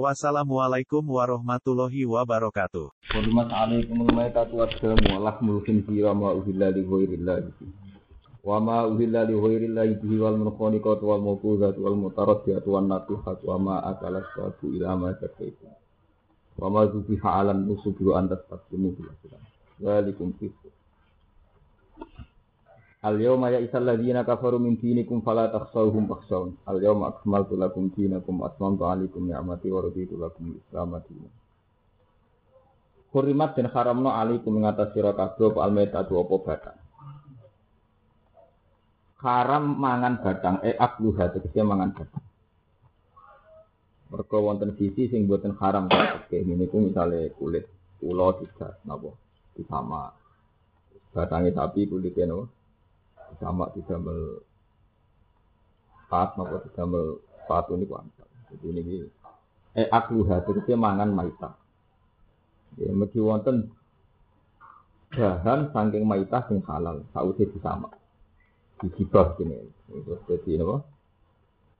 Wassalamualaikum warahmatullahi wabarakatuh. Hurmat alaikum al-maitatu wa lahmul khinzira ma uhilla li ghairillah wa ma uhilla li ghairillah bihi wal munkhaniqatu wal mawqudatu wal mutaraddiyatu wan natihatu wa ma akala satu ila ma zakaitu wa ma zubiha alam nusubi wa anta taqdimu bil Waalaikum fisq Al yawma ya isal ladina kafaru min dinikum fala takhshawhum fakhshawun. Al yawma akmaltu lakum dinakum wa atmamtu alaikum ni'mati wa raditu lakum Islam dinan. Kurimat dan haramno alaikum mengatas sira kabeh al maitatu apa batang. Haram mangan batang eh akluha tegese mangan batang. Mergo wonten sisi sing boten haram kake niku misale kulit ula tidak napa disama batange sapi kulitnya napa sama didamel pas nopo didamel sepatu ini kuantal. Jadi ini eh aku hadir dia mangan maita. Ya mesti wonten bahan saking maita sing halal sausé disama. Digibah gini. Itu jadi napa?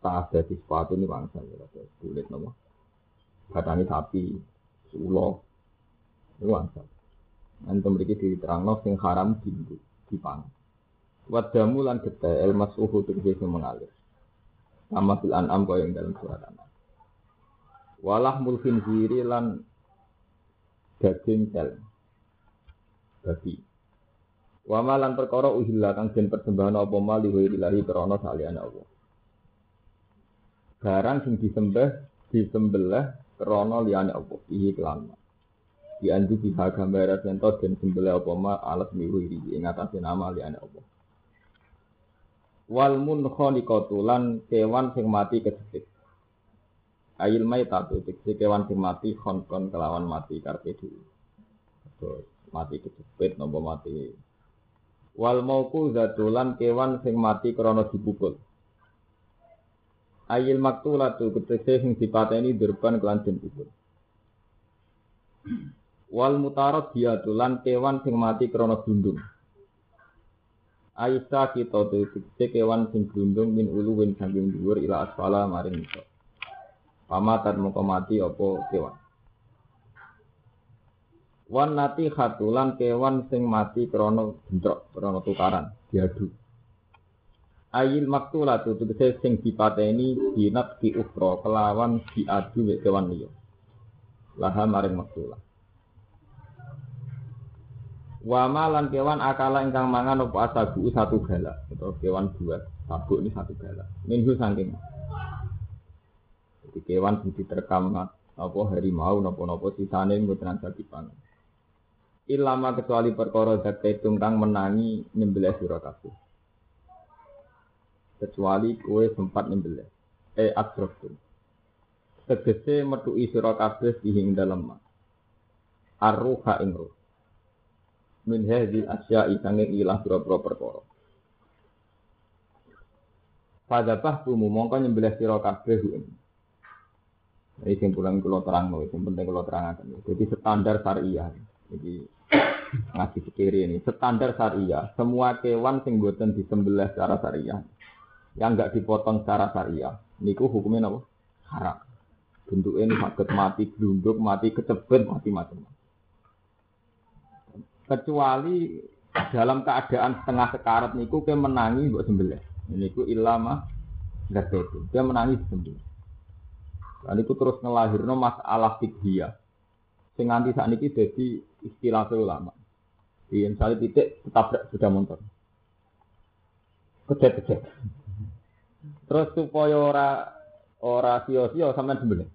Tak ada di sepatu ini bangsa ya, kulit napa? Batangnya sapi, ulo, itu bangsa. Nanti memiliki diterang sing haram di dipangan. Wadamu lan getih el masuhu tegese mengalir. Sama fil an'am kaya yang dalam surat. Walah mulkin ziri lan daging tel. Babi. Wama lan perkara uhilla kang den persembahan apa mali wa ilahi krana saliyane Allah. Barang sing disembah disembelih krana liyane Allah. Iki kelan. Di andi bisa gambar yen to den sembelih apa ma alat miwi ing atase nama liyane Allah wal munkhaniqatu lan kewan sing mati kecepit Ail maitatu tegese kewan sing mati kon-kon kelawan mati karpe dhewe. Terus mati kecepit nopo mati. Wal mauku zatulan kewan sing mati krana dipukul. Ayil maktulatu tegese sing dipateni durban kelan den pukul. Wal mutarad diatulan kewan sing mati krana gundung. Aisyah kita tegese kewan sing glundung min uluwin saking dhuwur ila asfala maring iso. Pamatan moko mati apa kewan. Wan nati khatulan kewan sing mati krana bentrok krana tukaran diadu. Ayil maktulatu tegese sing dipateni dinat ki ukhra kelawan diadu kewan liya. Laha maring maktulah. Wama lan kewan akala ingkang mangan apa asabu satu galak atau kewan dua sabuk ini satu galak. Minggu saking. Jadi kewan sing diterkam apa harimau napa-napa sisane mboten saged dipangan. Ilama kecuali perkara zat tungkang menangi nyembelih sira. Kecuali kue sempat nyembelih. Eh atrofun. Tegese metuki sira kabeh dihing dalem. Arruha ing min hadhil asya'i sanging ilah pira-pira perkara. Fadzabah tumu mongko nyembelih sira kabeh. Ini sing pulang kula terang lho, sing penting kula terangaken. Jadi standar syariah. Jadi ngaji fikir ini standar syariah. Semua kewan sing boten disembelih secara syariah yang enggak dipotong secara syariah niku hukumnya apa? Haram. Bentuknya sakit mati glunduk, mati kecepet, mati macam-macam kecuali dalam keadaan setengah sekarat niku ke menangi buat sembelih. Niku ilama nggak itu. Dia menangi sembelih. Dan itu terus ngelahirno masalah fikih Sing nganti saat ini jadi istilah ulama. Di misalnya titik tetap sudah motor. Kejet-kejet. Terus supaya ora ora sio-sio sampean sembelih.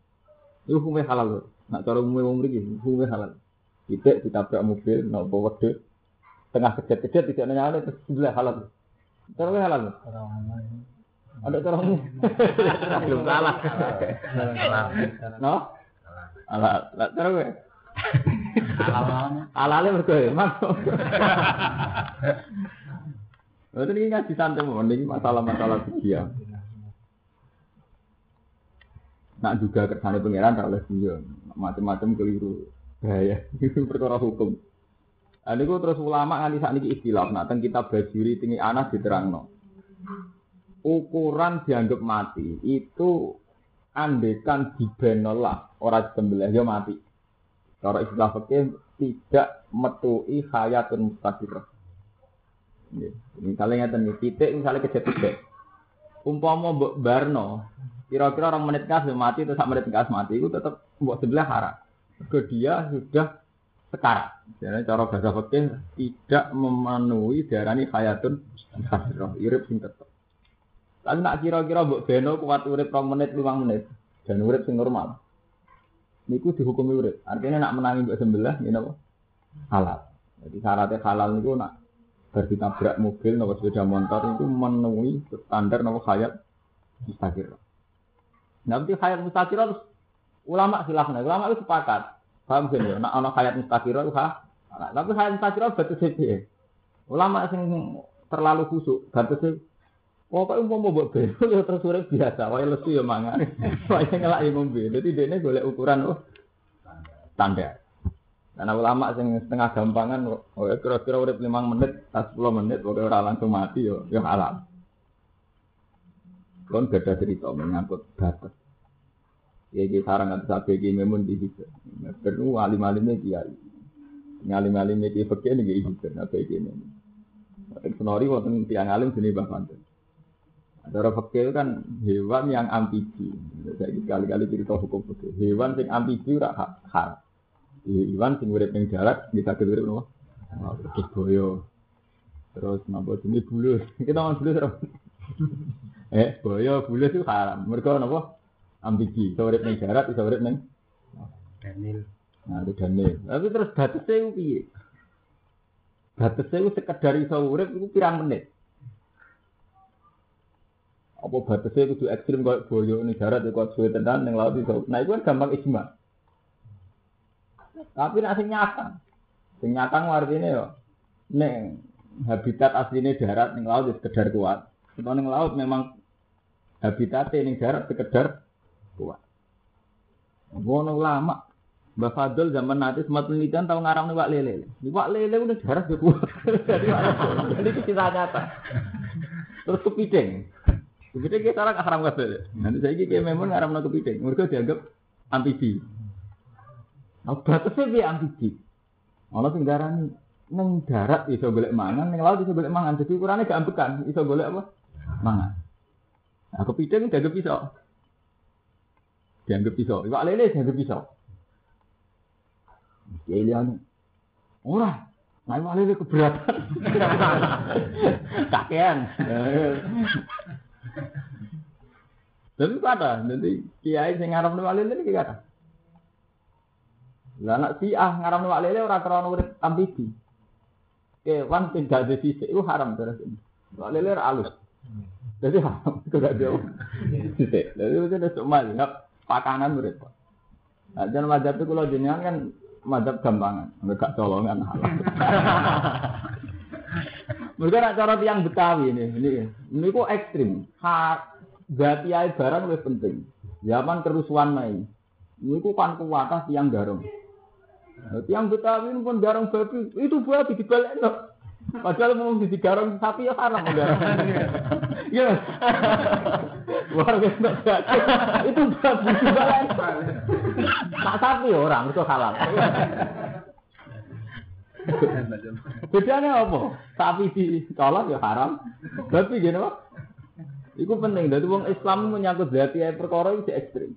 Itu hukumnya halal. Nak cara umumnya umum ini hukumnya halal. Tidak ditabrak mobil, nopo wedhus. Tengah kejat-kejat tidak nanya terus sebelah halal. Cara halal. Ada cara belum salah. No? Halal. Cara gue. Halale mergo emang. Itu ini ngaji santai ini masalah-masalah sekian. Nak juga kersane pangeran tak oleh macam-macam keliru. Bahaya, perkara hukum. Nah, ini terus ulama nganti saat ini istilah, nak teng kita bajuri tinggi anak diterangno. Ukuran dianggap mati itu andekan dibenolah orang sembelih ya mati. Kalau istilah fakir tidak metui hayatun mustaqirah. Misalnya ngeten titik misalnya kejadian Umpama mbok barno, kira-kira orang menit kas mati atau sak menit kas mati itu tetap mbok sebelah haram. Ke dia sudah sekarang. Jadi cara bahasa fikih tidak memenuhi darani hayatun mustaqirah. Irip sing tetep. Tapi nak kira-kira mbok beno kuat urip 2 menit 5 menit dan urip sing normal. Niku dihukumi urip. Artinya nak menangi mbok sebelah ngene apa? Halal. Jadi syaratnya halal niku nak Bar tabrak mobil nopo sepeda motor itu memenuhi standar nopo hayat mustakir. Nanti hayat mustakir terus ulama silahkan, ulama itu sepakat. Paham sih ya? Nak ono hayat mustakir itu ha. Tapi hayat mustakir batu sih. Ulama sing terlalu kusuk batu Pokoknya mau mau buat belo ya terus biasa, wae lesu ya mangan, wae ngelak ya ngombe. Jadi dia golek ukuran oh standar. Karena ulama sing setengah gampangan, oh kira-kira urip 5 menit, 10 menit, pokoknya orang langsung mati yo, yo halal. Kon gada cerita menyangkut batas. Ya iki sarang ada sapi iki memun di situ. Perlu alim-alimnya kiai. Ngalim-alimnya kiai fakir nih iki situ, apa iki ini. Senori wonten tiang alim sini Mbah Cara fakir kan hewan yang amfibi. Saya kali-kali cerita hukum fakir. Hewan yang amfibi ora hak Iwan sing urip ning darat bisa urip nopo? Terus boyo. Terus nopo jenenge bulus. Kita ngomong bulus ora? eh, boyo bulus itu haram. Mergo nopo? Ambigi. Iso urip ning darat, iso urip ning Daniel. Nah, itu Daniel. Tapi terus batasnya itu piye? Batasnya itu sekedar iso urip itu pirang menit. Apa batasnya itu ekstrim kayak boyo ning darat kuat suwe tenan ning laut itu. Nah, itu kan gampang ijma. Tapi nak sing nyatang. Sing nyatang artinya yo ning habitat aslinya darat ning laut itu sekedar kuat. Kalau ning laut memang habitatnya ning darat sekedar kuat. Ngono lama. Mbak Fadl zaman nanti semua penelitian tahu ngarang wak lele. Wak lele udah darat gak kuat. Jadi kita nyata. Terus kepiting. Kepiting kita orang haram kabeh. Nanti saya kayak memang ngaram kepiting. Mereka dianggap amfibi. Nah, batasnya piye amfibi? Ana sing darani ning darat iso golek mangan, ning laut iso golek mangan. Jadi ukurannya gak ambekan, iso golek apa? Mangan. Nah, kepiting dianggap pisau. Dianggap pisau. Iwak lele dianggap pisau. Ya liane. Ora, Nah, iwak lele keberatan. Kakean. Tapi kata, nanti kiai sing ngarep iwak lele iki kata. Lah nak si ah ngaram wak lele ora krana urip ambibi. Kewan sing gak itu haram terus. Wak lele ora alus. Jadi haram itu gak jauh. Sisik. Jadi itu udah cuma lihat pakanan urip. Nah, jangan madhab itu kalau jenengan kan madhab gampangan, enggak colongan. Mereka nak cara tiang Betawi ini, ini, ini kok ekstrim. Hak berarti barang lebih penting. Zaman kerusuhan main. Ini kok kan kuatah tiang garong. Yang Betawi pun garong babi itu babi dibalik no. Padahal mau di garong sapi ya haram garong. Ya. Luar biasa itu babi. Tak sapi orang itu halal. Bedanya apa? Sapi dicolok ya haram. Babi gini apa? Iku penting. Jadi wong Islam menyangkut berarti perkara itu ekstrim.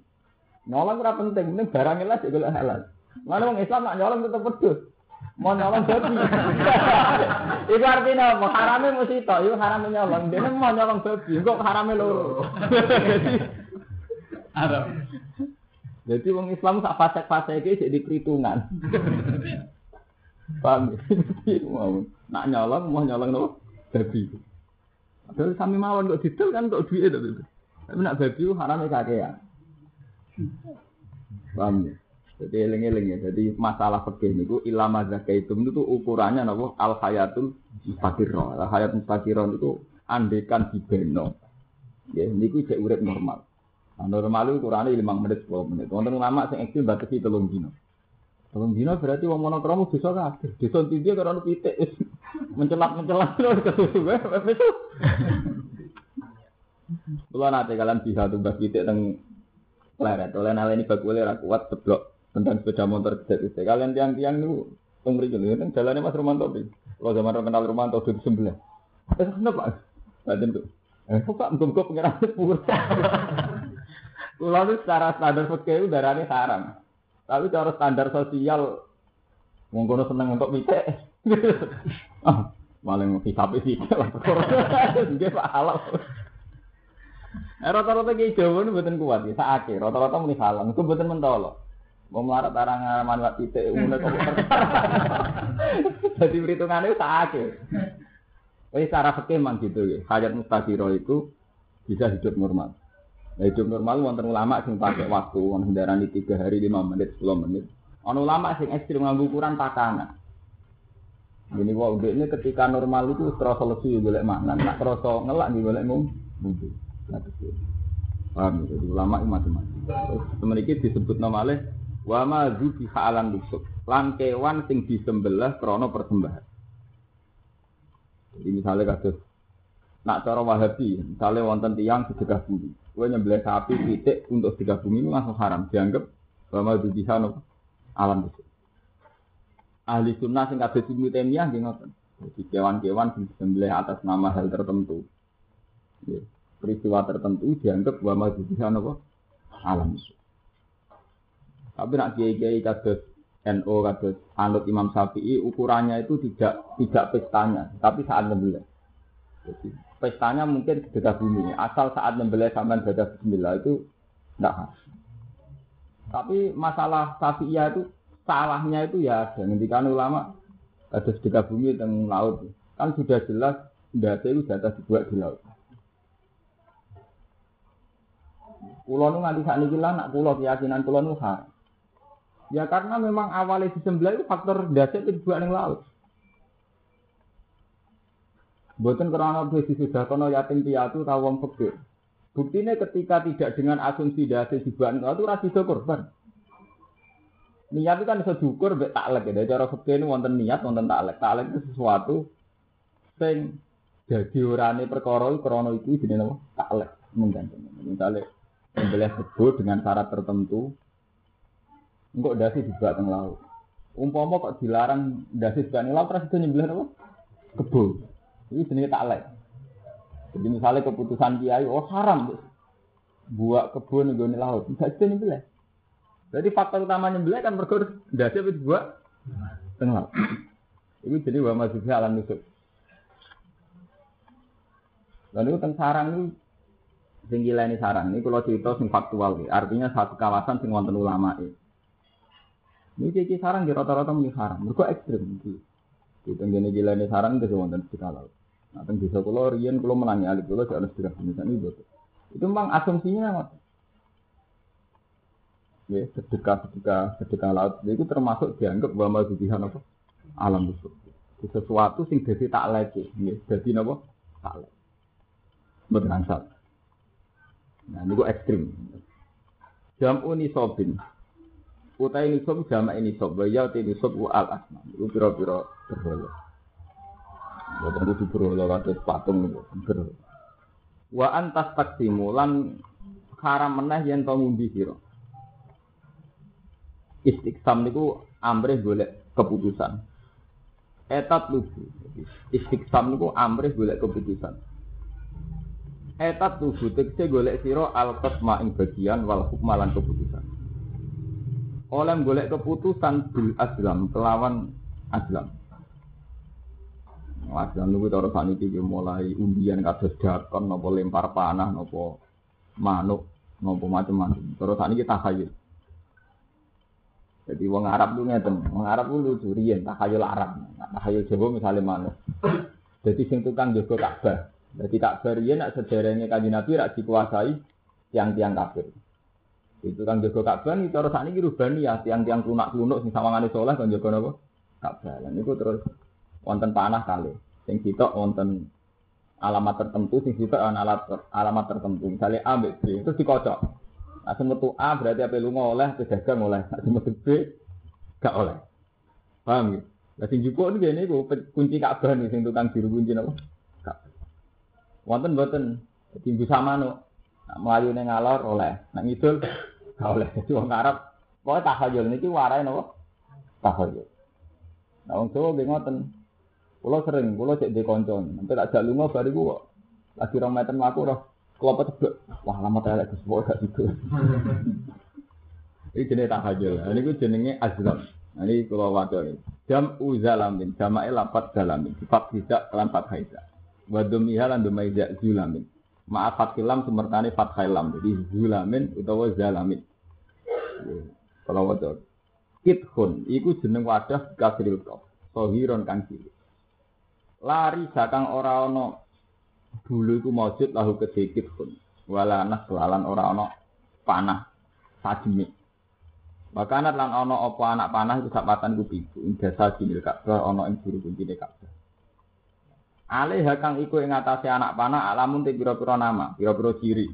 Nolong ora penting, penting barangnya lah juga halal. Mana orang Islam nak nyolong tetap pedus. Mau nyolong babi. itu artinya apa? Haramnya mesti itu haramnya nyolong. Dia mau nyolong babi, kok haramnya loro. Haram. Jadi orang Islam sak fasek-fasek iki jadi perhitungan. Paham ya? mau nak nyolong mau nyolong no babi. Padahal sami mawon kok didol kan kok duit itu. Tapi nak babi haramnya kakean. Paham ya? Jadi eling-eling ya. Jadi masalah fikih niku ilama zakaitum itu ukurannya napa al hayatul mustaqirrah. Al hayat mustaqirrah itu andekan dibeno. Ya niku cek urip normal. Nah, normal itu ukurannya 5 menit 10 menit. Wonten ulama sing ekstrem batasi 3 dino. Telung dino berarti wong monokromo bisa kabeh. Desa tiga karena pitik mencelat-mencelat terus kesusu Kulo nate kalian bisa tugas pitik teng leret. Oleh naleni bakule ra kuat seblok tentang sepeda motor gede gede. Kalian tiang-tiang itu mriki lho teng dalane Mas Romanto iki. Kalau zaman kenal Romanto di sebelah. Terus kenapa? Badan tuh. Eh, kok muga-muga pengiran sepur. Kulo itu secara standar fikih darane haram. Tapi cara standar sosial wong kono seneng untuk mikir. ah, maling hisabe sih lah. Nggih Pak halal. Eh, rata-rata kayak Jawa ini buatan kuat ya, saake. Rata-rata muni halang, itu buatan mentolo. Mau melarat arang manfaat titik umumnya kok Jadi perhitungannya saake. Tapi secara fakir memang gitu ya. Hayat mustaqiro itu bisa hidup normal. Nah, hidup normal wonten ulama sing pakai waktu, wong di tiga hari, lima menit, sepuluh menit. Ono ulama sing ekstrim nganggo ukuran takanan. Ini wah ini ketika normal itu terus lesu boleh mangan, nak terus ngelak nih boleh mungkin. Paham ya? Jadi ulama itu macam-macam. Terus disebut nama oleh wa ma zubi ha'alan lusuk. Lan kewan sing disembelih krana persembahan. Jadi misalnya kasus nak cara wahabi, misalnya wonten tiang sedekah bumi. Gue nyembelih sapi titik untuk sedekah bumi itu langsung haram. Dianggap wa ma zubi alam lusuk. Ahli sunnah sing kabeh sing temiyah nggih ngoten. Jadi kewan-kewan disembelih atas nama hal tertentu. Peristiwa tertentu dianggap bahwa majudihan apa alam Tapi nak kiai-kiai kados NO kados anut Imam Syafi'i ukurannya itu tidak tidak pestanya, tapi saat membeli. Jadi pestanya mungkin sedekah bumi, asal saat membeli sampai baca bismillah itu tidak harus. Tapi masalah Syafi'iyah itu salahnya itu ya ada. Ngendikan ulama ada sedekah bumi teng laut. Kan sudah jelas ndase itu jatah dibuat di laut. Kulo nu nganti saat ini nak kulo keyakinan kulo nu Ya karena memang awalnya disembelih itu faktor dasar itu juga yang laut. Bukan karena dia sudah kono yatim piatu tahu wong fakir. Buktinya ketika tidak dengan asumsi dasar dibuat itu rasi korban. Niat itu kan bisa diukur tak taklek ya. Cara fakir ini wonten niat wonten taklek. Taklek itu sesuatu sing jadi orane perkara krono itu jenenge taklek menggantung. Misalnya Membelih kebo dengan syarat tertentu, enggak dasi juga teng laut. Umpama kok dilarang dasi juga laut, terus itu nyembelih apa? Kebo. Ini jenis taklek. Jadi misalnya keputusan kiai, oh haram, buat kebun nih laut, enggak itu nyembelih. Jadi faktor utama nyembelih kan berkur dasi itu buat teng laut. Ini jadi bahwa masuknya alam nusuk. Lalu tentang sarang ini Sing ini sarang ini kalau cerita sing faktual ya. Artinya satu kawasan sing wonten ulama ya. Ini cici sarang di rata-rata muni sarang. Mereka ekstrim iki. Di tenggene ini sarang itu wonten di kalau. Nah, teng desa kula riyen kula menangi alit kula jek ana sedekah ini betul. Itu memang asumsinya Ya, sedekah sedekah sedekah laut itu termasuk dianggap bahwa mazubihan apa alam busuk. Sesuatu sing dadi tak leci, ya, dadi napa? Tak leci. Betul Nah, ini ekstrim. Jam uni. Utai ini sob jama ini sob. Bayau ini sob u al asma. Itu piro-piro berhala. Bukan itu berhala kata patung itu. Berhala. Wa antas taksimu lan haram meneh yen to ngumbi sira. Istiqsam niku amrih golek keputusan. Etat lugu. Istiqsam niku amrih golek keputusan. Etat tubuh tekse golek siro al qasma ing bagian wal hukma keputusan. Oleh golek keputusan bil aslam kelawan aslam. Aslam niku cara saniki mulai undian kados dakon napa lempar panah napa manuk napa macam-macam. Terus saniki takhayul. Jadi wong Arab tuh ngeten, wong Arab tuh lucu riyen takhayul Arab. Takhayul Jawa misalnya manuk. Jadi sing tukang jaga Ka'bah, jadi tak berian nak sederhana kaji Nabi rak dikuasai tiang-tiang kafir. Itu kan jaga Ka'bah nih cara sakniki rubani ya tiang-tiang lunak-lunuk sing sawangane saleh kan jaga napa? Ka'bah. Lan niku terus wonten panah kali. Sing sitok wonten alamat tertentu sing sitok ana alamat alamat tertentu. Misalnya A B B terus dikocok. Nah, semetu A berarti apa lunga oleh, dagang oleh. Nah, semetu B gak oleh. Paham ya? Lah sing jupuk niku ngene iku kunci Ka'bah nih sing tukang juru kunci napa? Ka'bah. Wonten mboten Tinggu sama no. Melayu ning ngalor oleh, nak ngidul oleh. Jadi wong Arab pokoke tahayul niki warai napa? Tahayul. Nah wong Jawa nggih. Kula sering, kula cek di kanca, nanti tak jak lunga bariku kok lagi rong meter mlaku roh kelopot tebek. Wah, lama tak lagi semua gak gitu. Ini jenis tahajul. Ini gue jenenge azlam. Ini kalau wadah ini. Jam uzalamin. Jama'i lapat zalamin. Sifat tidak kelan fathaiza. Wadumiha lan dumaiza zulamin. Ma'af fathilam semertani fathailam. Jadi zulamin utawa zalamin. Kalau wadah. Kithun. Iku jeneng wadah kasril kof. Sohiron kang cilik. Lari sakang ora ono bulu iku maujud lahu kedikit pun. Wala anak kelalan ora ono panah sajemi. Makanat lan ono apa anak panah itu sapatan ku pitu. Ing dasa jinil Ka'bah ono ing juru kuncine Ka'bah. Alih kang iku ing atase anak panah alamun te pira-pira nama, pira-pira ciri.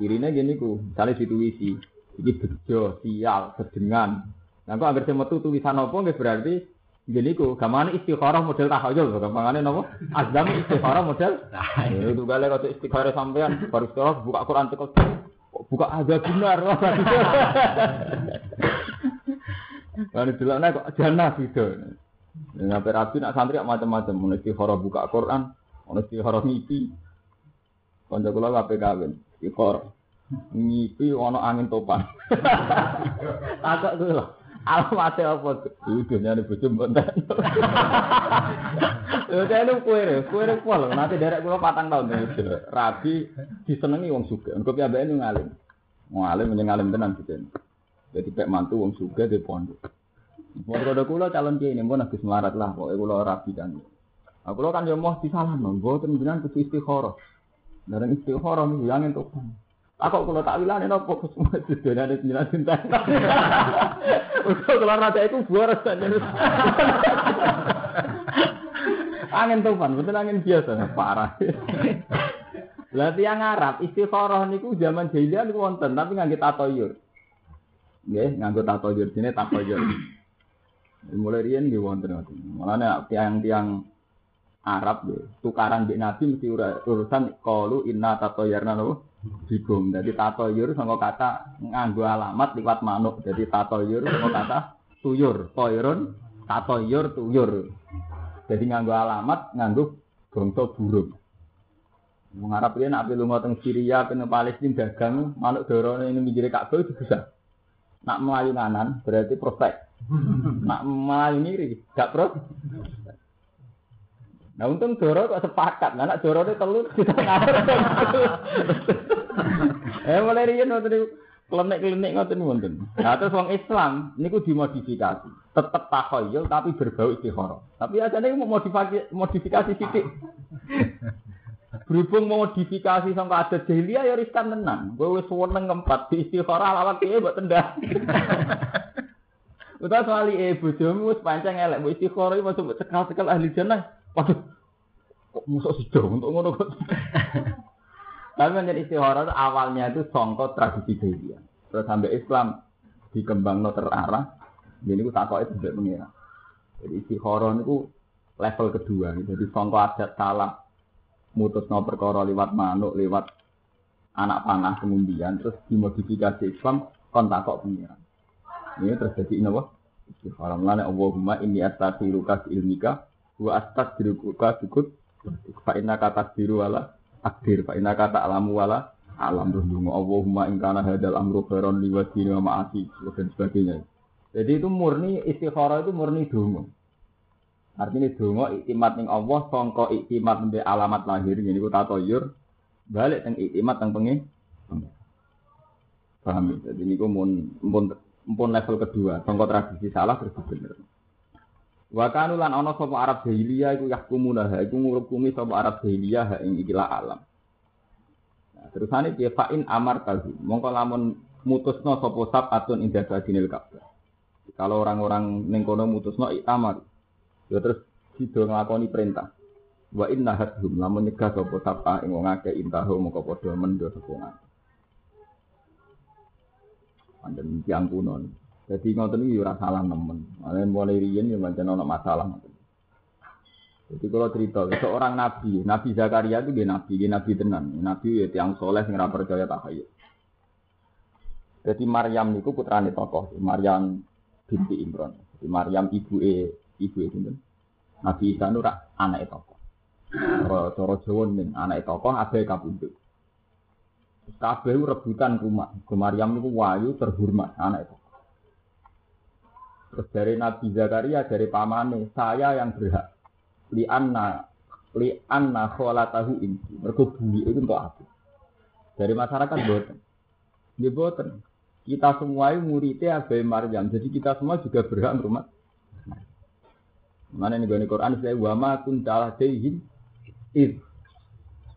Cirine gini ku, misalnya dituwisi, iki bejo, sial, sedengan. Nah, kok agar metu tulisan apa nggih berarti Gini ku, gamane istikharah model tahayul, gamane napa? Azam istikharah model. Nah, itu gale kok istikharah sampean baru sekolah buka Quran tekel buka ada benar. Kan delokne kok jannah gitu. Ngape rapi nak santri macam-macam, mun istikharah buka Quran, ono istikharah ngipi. Kanca kula kabeh kawin, istikharah. Ngipi ono angin topan. Takok kula. Alamat apa? Itu nyari bojo mbonten. Lha kene kowe re, kowe re pol. Nanti derek kula patang tahun itu. Rabi disenengi wong sugih. Engko piyambake nu ngalim. Ngalim menyang ngalim tenan gitu. Jadi pek mantu wong sugih di pondok. Pondok kula calon kiai ini pun habis melarat lah. Pokoknya kula rabi kan. Aku lo kan yo mau disalam, mboten jenengan kudu istikharah. Bareng istikharah niku yang entuk. Aku kalau tak bilang ini nopo semua sudah ada sembilan cinta. Untuk keluar raja itu boros saja. angin tufan, betul angin biasa, parah. Lah yang Arab istikharah niku zaman jahiliyah niku wonten, tapi nganggo tatoyur. Nggih, nganggo tatoyur sini tatoyur. Mulai riyen nggih wonten ngoten. Mulane tiang-tiang Arab nggih, tukaran mbek Nabi mesti urusan qalu inna tatoyarna nopo? Bigum. Jadi tatoyur sama kata nganggo alamat liwat manuk. Jadi tatoyur sama kata tuyur. Toyrun, tatoyur, tuyur. Jadi nganggo alamat, nganggo bangsa burung. Mengharap dia nak lu teng Syria, kena Palestina dagang, manuk dorone ini mikir Ka'bah itu bisa. Nak melayu kanan berarti prospek. Nak melayu kiri, gak pro. Nah untung Doro kok sepakat, nah nak Doro itu telur kita ngawur. eh mulai riyen ngoten klenik-klenik ngoten wonten. Nah terus wong Islam niku dimodifikasi. Tetep takhayul tapi berbau istikharah. Tapi ajane mau modifikasi modifikasi sithik. Berhubung modifikasi sampai ada jahiliyah ya riskan tenan. Kowe wis seneng ngempat di istikharah lawat kiye mbok tendang. Udah soal e bojomu wis pancen elek mbok istikharah masuk cekal-cekal ahli jannah. Waduh, kok musuh sido untuk ngono kok. Tapi menjadi istihara awalnya itu songkot tradisi jahiliyah. Terus sampai Islam dikembang no terarah. Jadi itu takut itu tidak mengira. Jadi istihara itu level kedua. Jadi songkot adat salah mutus no perkara lewat manuk, lewat anak panah kemudian terus dimodifikasi Islam kon takut pengiran. Ini terjadi ini apa? Istihara melane Allahumma inni astaghfiruka ilmika wa astaghfiruka bikut fa inna kata biru wala akdir fa inna kata alamu wala alam dungo Allahumma in kana hadal amru khairan li wajhi wa ma'asi dan sebagainya. Jadi itu murni istikharah itu murni dungo. Artinya dungo iktimat ning Allah sangka iktimat mbek alamat lahir ngene iku tatoyur balik teng iktimat teng pengen. Paham ya? Jadi niku mun mun level kedua, sangka tradisi salah terus bener. Wa kanu lan ana sapa Arab jahiliyah iku yahkumuna ha iku ngurukumi sapa Arab jahiliyah ha ing ikilah alam. Nah, Terusane piye fa in amar tahu. Mongko lamun mutusno sapa sabatun inda badinil Ka'bah. Kalau orang-orang ning kono mutusno amar. Ya terus sido nglakoni perintah. Wa inna hadhum lamun nyegah sapa sapa ing wong akeh intahu mongko padha mendo sapa ngake. Panjen tiyang kuno. Jadi ngoten iki ora salah nemen. Mulai mulai riyen ya pancen ana masalah. Jadi kalau cerita seorang nabi, Nabi Zakaria itu dia nabi, dia nabi tenan, nabi ya tiang soleh yang percaya takhayul. Jadi Maryam niku putrane tokoh, Maryam binti Imran. Jadi Maryam ibu e ibu e sinten? Nabi Isa nu anak tokoh. Cara Jawa anak tokoh abe kabundut. Kabeh rebutan rumah. Ke Maryam niku wayu terhormat anak itu. Terus dari Nabi Zakaria dari pamane, saya yang berhak li anna li anna kholatahu inti. Mergo bumi itu untuk aku. Dari masyarakat boten. Dia boten. Kita semua muridnya Abai Maryam. Jadi kita semua juga berhak rumah. Mana nih gini Quran saya wama kun talah dehim id.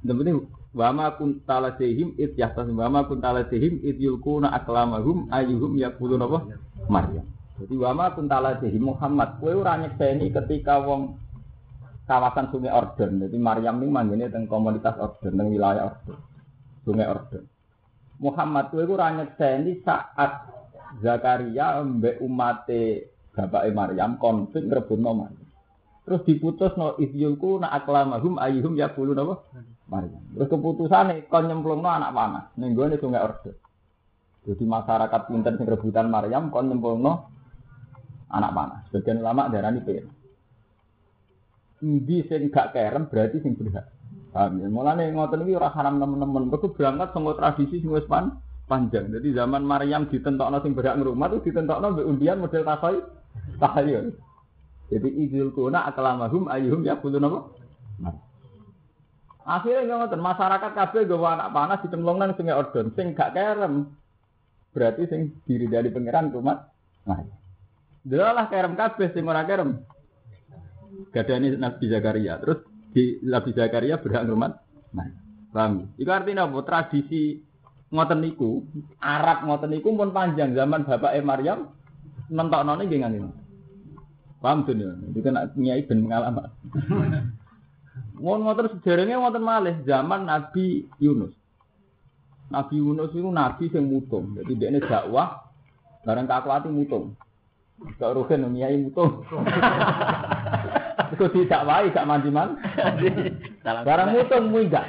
Demi wama kun talah dehim id ya tas wama kun talah dehim id yulkuna aklamahum ayuhum yakulun apa Maryam. Jadi wama kun talah dehim Muhammad. Kue ora nyekseni ketika wong kawasan Sungai Orden. Jadi Maryam ini manggilnya tentang komunitas Orden, tentang wilayah Orden. Sungai Orden. Muhammad itu ranyet seni saat Zakaria mbek umate bapak Maryam konflik ngerebutno Maryam. Terus diputus no idyulku na aklamahum ayuhum ya bulu napa? Maryam. Terus keputusane kon nyemplungno anak panah ning gone Sungai Orden. Jadi masyarakat pinter sing rebutan Maryam kon nyemplungno anak panah. Sebagian ulama darani pengen Ndi sing gak kerem berarti sing berhak. Paham ya? Mulane ngoten iki ora haram temen-temen. Mergo berangkat sanggo tradisi sing wis pan panjang. Jadi zaman Maryam ditentokno sing berhak ngrumat itu ditentokno mbek undian model tasoy tahayul. Jadi idul kuna aklamahum ayuhum ya kulo napa? Akhirnya ngoten masyarakat kabeh gawa anak panas ditemplung nang sungai Ordon sing gak kerem. Berarti sing diri dari pangeran rumah. Nah. Delalah kerem kabeh sing ora kerem gadani Nabi Zakaria. Terus di Nabi Zakaria berhak ngrumat. Nah, paham? Itu artinya apa? Tradisi ngoten niku, Arab ngoten niku pun panjang zaman bapak E Maryam nentokno nggih ngene. Paham tuh? Itu kan nyai ben pengalaman. Wong ngoten sejarahnya ngoten malih zaman Nabi Yunus. Nabi Yunus itu nabi sing mutung. Jadi dia ini dakwah bareng kakuati mutung. Gak rugen nyai mutung. Iku wae gak mandi-man. Barang mutung minggat.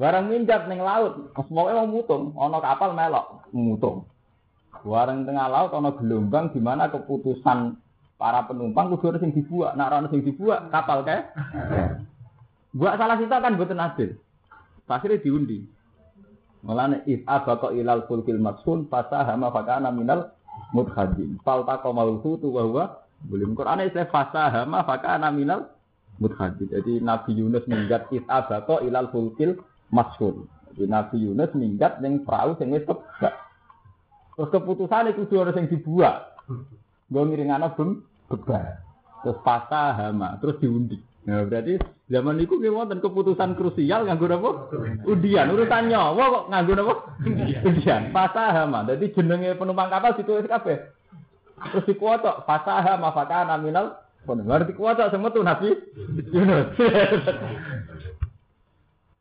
Barang minggat ning laut, semoga emang mutung, ana kapal melok mutung. Barang tengah laut ana gelombang di mana keputusan para penumpang kudu ana sing dibuat, nek ana sing dibuat kapal kae. Buat salah kita kan boten adil. Akhirnya diundi. Mulane if abaqa ilal fulkil matsun fasahama fakana minal mudhadin. Falta qamal hutu wa huwa boleh Quran istilah fasahama fakana minal mudhadid. Jadi Nabi Yunus minggat itabato ilal fulkil masyhur. Jadi Nabi Yunus minggat ning perahu sing wis tebak. Terus keputusan itu dua orang yang dibuat. Gue ngiringana bem bebar. Terus fasahama, terus diundi. Nah, berarti zaman itu ki wonten keputusan krusial nganggo apa? Undian, urusan nyawa kok nganggo apa? Undian. Fasahama. Jadi jenenge penumpang kapal ditulis kabeh. Terus dikuwata fasaha mafakana minal Baru dikuwata semetu Nabi Yunus.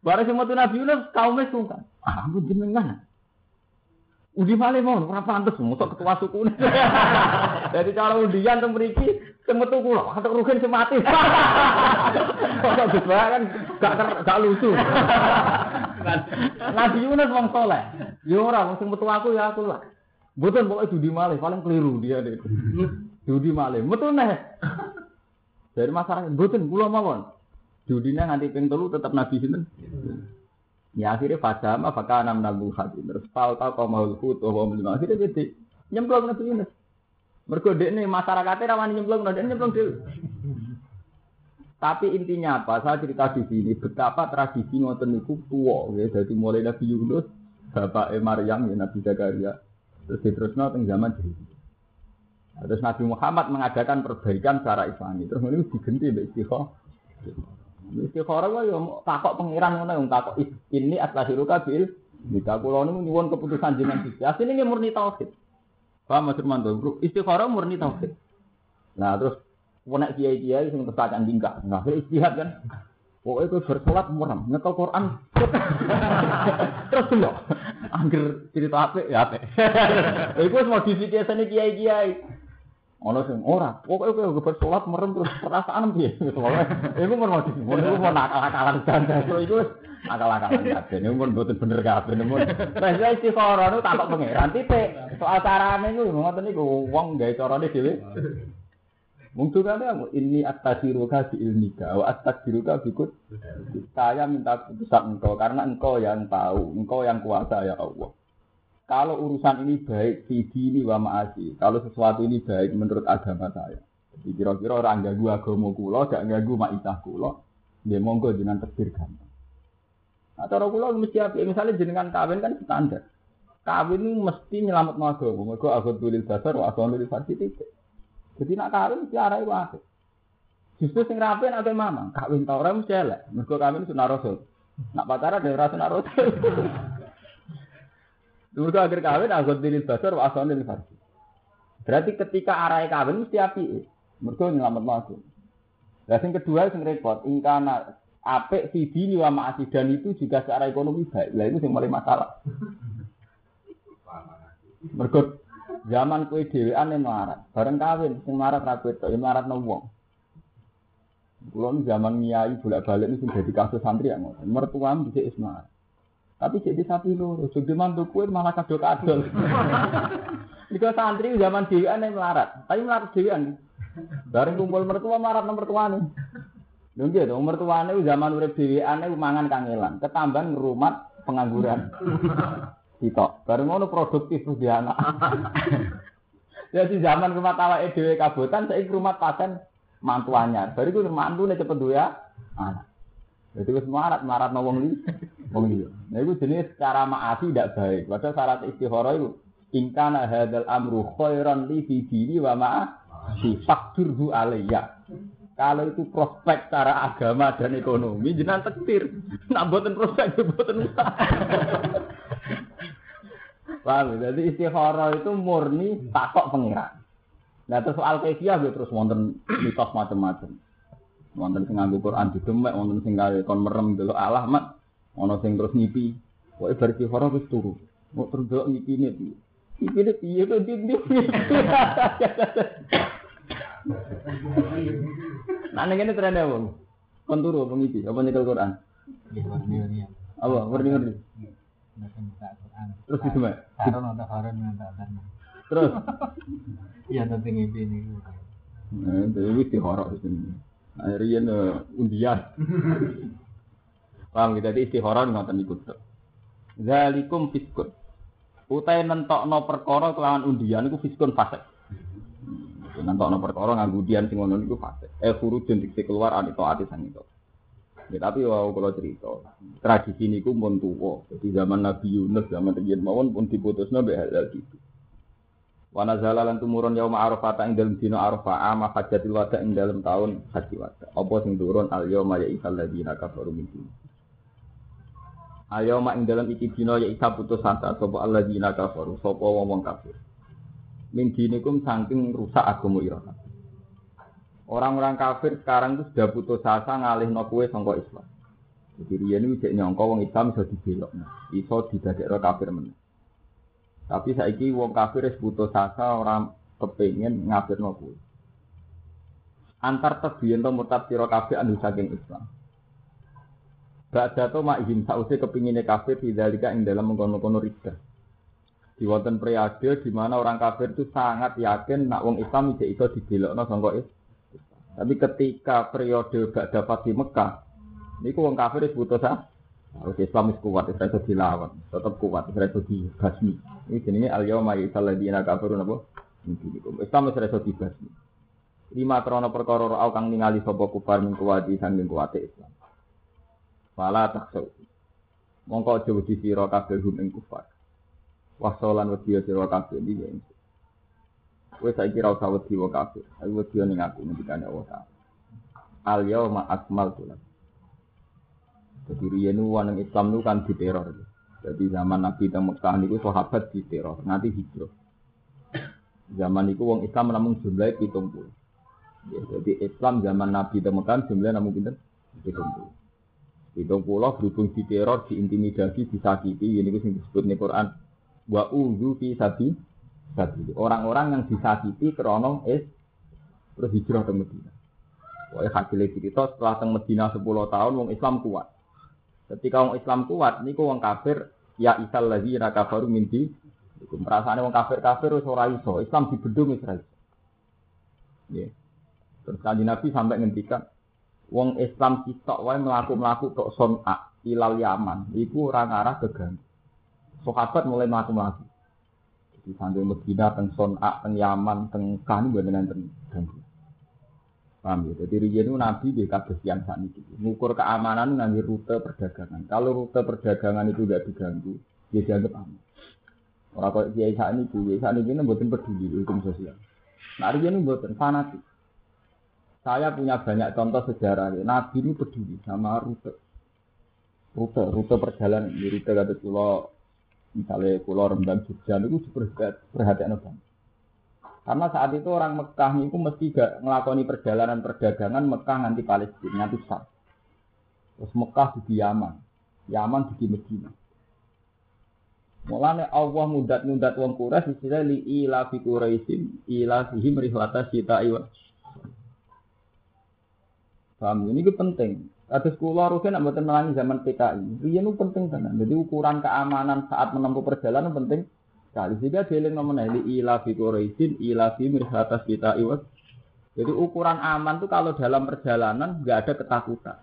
Barang semetu Nabi Yunus kaumnya sungkan. Ah, ampun jenengan. Undi malih mau ora pantes mosok ketua suku. Jadi cara undian teng mriki semetu kula, katok rugen semati. Kok Gus kan gak gak lucu. Nabi Yunus wong saleh. Ya ora wong sing metu aku ya aku lah. Betul pokoknya judi malih, paling keliru dia deh. judi malih, betul nih. Dari masyarakat, betul, pulau mawon. Judinya nganti ping telu tetap nabi sinten. Ya akhirnya fajama fakana enam nabu hati terus falta mau hut oh mau akhirnya jadi nyemplung nabi Yunus. Mergo ini masyarakatnya rawan nyemplung, nah nyemplung dulu. Tapi intinya apa? Saya cerita di sini betapa tradisi ngoten niku tua, ya. Jadi mulai Nabi Yunus, Bapak Maryam, ya Nabi Zakaria, Terus diterusno teng zaman. Nah, terus Nabi Muhammad mengadakan perbaikan secara Islami. Terus ini diganti mbek istiqomah. Istighara wae yo takok pangeran ngono yang takok ini atlahiruka bil Nika kula niku nyuwun keputusan jenengan siji. Asline nggih murni tauhid. Paham Mas Firmanto? Istighara murni tauhid. Nah terus nek kiai-kiai sing kesakan tingkah. Nah, istihad kan. Pokoknya gue bersolat muram, nyekel Quran. Terus dulu, angger cerita apa ya apa. Iku mau modifikasi kiai-kiai. Ono sing ora, pokoke kowe bersolat merem terus perasaan piye gitu. Iku mun mau mun iku mau nakal-nakalan janda. Iku akal-akalan kabeh. Niku mun mboten bener kabeh. Mun wis istighara niku takok pangeran titik. Soal carane niku ngoten niku wong gawe carane dhewe. Mungkin kan ini atas di ilmika, wa atas bikut. Saya minta keputusan engkau karena engkau yang tahu, engkau yang kuasa ya Allah. Kalau urusan ini baik, ini wa ma'asi. Kalau sesuatu ini baik menurut agama saya. Jadi kira-kira orang ganggu agama kula, gak ganggu ma'isah kula, dia monggo dengan terbir gampang. Nah, cara mesti apa? Misalnya jenengan kawin kan standar. Kawin mesti nyelamat agama. Mereka agak tulis dasar, asal tulis titik. Jadi nak kawin mesti arah itu Justru sing rapi nak mama, kawin tau orang mesti elek. Kawin sunah rasul. Nak pacaran dari rasul rasul. Dulu akhir kawin anggot diri basar wa diri farsi. Berarti ketika arah kawin mesti api. Mereka nyelamat masuk. Dan yang kedua yang repot, ingkana apik sidi wa ma'asi dan itu juga secara ekonomi baik. Lah itu yang paling masalah. Mereka zaman kue dewean yang melarat, bareng kawin, yang melarat ragu itu, yang melarat zaman nyai bolak balik ini sudah di kasus santri yang mertuam bisa ismail. Tapi jadi sapi loro, jadi mantu kue malah kado kadol. Jika santri zaman dewan yang melarat, tapi melarat dewan. Bareng kumpul mertua melarat nomor tua nih. Dong gitu, mertua nih zaman urip dewan nih mangan kangelan, ketambahan ngerumat pengangguran. Sitok, bareng ngono produktif tuh dia anak. Jadi zaman rumah tawa edw kabutan, saya rumah paten mantuannya. Baru gue mantu nih cepet ya, anak. Jadi wis marat marat wong li, wong liya. Nah itu jenis cara maasi tidak baik. Padahal syarat istihara itu ingkana hadal amru khairan li fi dini wa ma'a si fakturhu alayya. Kalau itu prospek cara agama dan ekonomi jenengan tektir. Nak boten prospek ya boten. Paham? Ya? Jadi istihara itu murni takok pengiran. Nah terus soal kefiah ya terus wonten mitos macam-macam. Wonten sing nganggo Quran didemek, wonten sing kare kon merem delok Allah mat, ana sing terus ngipi. Pokoke bar horo wis turu. Mau terus delok ngipine piye? Ngipine piye kok ndi Nah ning kene trene wong. Kon turu apa ngipi? Apa nyekel Quran? Apa? Ngerti-ngerti. Terus didemek. Karon ada karon ngantak Terus. Iya nanti ngipi niku. Nah, itu horo sini. Rian uh, undian. Paham kita di istihara ngoten niku. Zalikum fiskun. Utai nentokno perkara kelawan undian iku fiskun fasik. Hmm, nentokno perkara nganggo undian sing ngono niku. Eh khurujun dikse keluar anito ati sang itu. Ya, tapi wow kalau cerita tradisi niku pun tuwa. Jadi zaman Nabi Yunus zaman riyen mawon pun diputusno mbek hal gitu. Wa nazala lan tumurun yaum Arafah ing dalem dina Arafah ama hajatil wada ing dalem taun haji wada. Apa sing turun al yauma ya isal ladina kafaru min Al yauma ing dalem iki dina ya isa putus asa sapa alladzina kafaru sapa wong kafir. Min dinikum saking rusak agama ira Orang-orang kafir sekarang itu sudah putus asa ngalihno kowe sangka Islam. Jadi riyen iki nyangka wong Islam iso dibelokno, iso didadekno kafir meneh. Tapi saiki wong kafir wis putus asa ora kepengin ngafirno kuwi. Antar tebiyen to murtad sira kabeh anu saking Islam. Ba'da to ma'ihim sause kepingine kafir dzalika ing dalam mengkono-kono rida. Di wonten periode di mana orang kafir itu sangat yakin nak wong Islam tidak iso dibelokno sangka. Tapi ketika periode gak dapat di Mekah, niku wong kafir wis putus asa. Harus Islam itu kuat, Israel itu dilawan, tetap kuat, Israel itu dibasmi. Ini jenisnya al yawma yisal ladina kafirun apa? Islam itu Israel dibasmi. Lima krono perkara ro'au kang ningali sapa kufar min kuwati sanging Islam. Fala taksau. Mongko aja wedi sira kabeh hum ing kufar. Wasolan wedi sira kabeh iki ya. Kowe saiki ra usah wedi wa kabeh. Aku wedi ning aku ngendikane Allah Ta'ala. Al yauma akmaltu lakum. Jadi riyen wong Islam nu kan diteror. Jadi zaman Nabi teng Mekah niku sahabat diteror, nanti hijrah. Zaman itu wong Islam namun jumlah 70. Ya, jadi Islam zaman Nabi teng Mekah jumlahnya namun pinten? 70. Hitung pula berhubung diteror, diintimidasi, disakiti, ini yang disebut di Quran. Wa uzu fi sabi. Orang-orang yang disakiti krono es terus hijrah ke Medina. Wah, hasilnya cerita setelah teng Medina 10 tahun, wong Islam kuat. Ketika wong Islam kuat, niku wong kafir ya isal lagi raka baru minti. Iku merasane wong kafir-kafir wis ora iso, Islam dibendung wis ora iso. Terus kanjeng Nabi sampai ngendikan, wong Islam sitok wae mlaku-mlaku tok son'a ilal Yaman, iku ora ngarah keganggu. Sahabat mulai mlaku-mlaku. Jadi sampai Medina teng son'a teng Yaman teng Kani mboten enten ganggu. Paham ya? Jadi riyen itu Nabi di kados yang saat ini. Mengukur keamanan nganggo rute perdagangan. Kalau rute perdagangan itu tidak diganggu, dia dianggap aman. Orang kok kiai saat ini, kiai saat ini buatin peduli hukum sosial. Nah riyen itu buatin fanatik. Saya punya banyak contoh sejarah. Nabi ini peduli sama rute. Rute, rute perjalanan. Di rute kata pulau, misalnya pulau Rembang Jogja itu perhatian banget. Karena saat itu orang Mekah itu mesti gak ngelakoni perjalanan perdagangan Mekah nanti Palestina, nanti Sam. Terus Mekah di Yaman, Yaman di Medina. Mulane Allah mudat-mudat wong Quraisy istilah li ila fi Quraisyin ila fihim rihlata. Paham ini itu penting. Atas kula rugen nak mboten melangi zaman PKI. Riyen itu penting tenan. Jadi ukuran keamanan saat menempuh perjalanan penting sekali. Sehingga dieling nomor li ila fi Quraisyin ila fi rihlata sita iwa. Jadi ukuran aman itu kalau dalam perjalanan nggak ada ketakutan.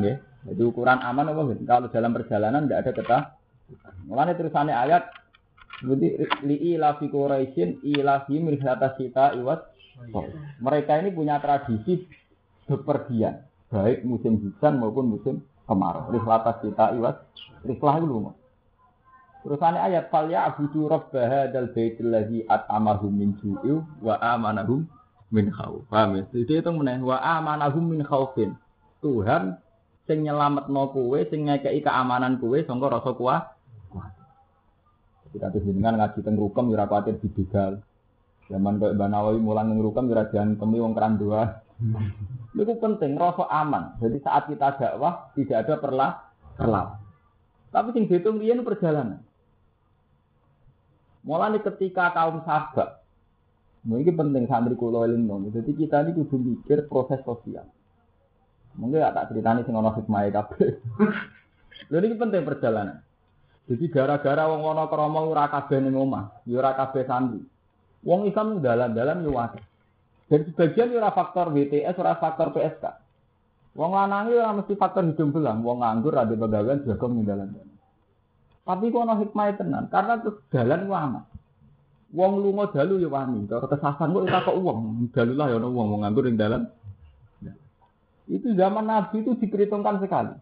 Ya, jadi ukuran aman apa? Kalau dalam perjalanan nggak ada ketakutan. Mulane terusannya ayat Jadi li ila fi Quraisyin ila fi mirhata sita iwat. Mereka ini punya tradisi bepergian, baik musim hujan maupun musim kemarau. Rihlata sita iwat. Rihlah loh. Terusannya ayat fal ya abudu rabbah dal baitil ladzi at'amahum min wa amanahum min khawf. Paham ya? Jadi itu meneh wa amanahum min khawfin. Tuhan sing nyelametno kowe, sing ngekeki keamanan kowe sangka rasa kuat. Kita tuh dengan ngaji teng rukem ora kuatir dibegal. Zaman kok Mbak Nawawi mulang teng rukem temi wong keran dua. Itu penting rasa aman. Jadi saat kita dakwah tidak ada perlah perlah. Tapi sing dihitung riyen perjalanan. Mulai ketika kaum sahabat, ini penting santri kulo eling Jadi kita ini kudu mikir proses sosial. Mungkin tak ceritani sing ono hikmah kabeh. Lha ini penting perjalanan. Jadi gara-gara wong ana krama ora kabeh ning omah, ya ora kabeh santri. Wong Islam dalan-dalan yo akeh. Dan sebagian ora faktor WTS, ora faktor PSK. Wong lanang ora mesti faktor hidung belang, wong nganggur ada pegawaian jago ning dalan-dalan. Tapi kok ana hikmah tenan, karena dalan ku aman. Wong lunga dalu ya wani, cara kesasan kok ora kok wong, dalu lah ya ana wong wong nganggur ning dalan. Itu zaman Nabi itu diperhitungkan sekali.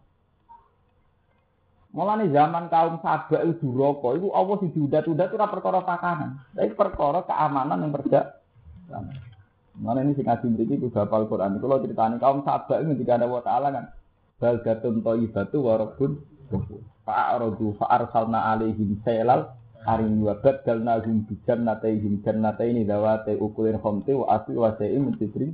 Mulane zaman kaum sabak itu duraka, itu Allah sing diudat-udat ora perkara pakanan. Tapi perkara keamanan yang perda. Mana ini sing ngaji mriki kudu hafal Quran. Kalau ceritanya kaum sabak ada wa taala kan baldatun thayyibatu wa rabbun ghafur. Fa'aradu fa'arsalna alaihim sailal arim wa badalna hum bi jannatayhim jannataini dawati ukulin khamti wa asli wa sa'im min sidrin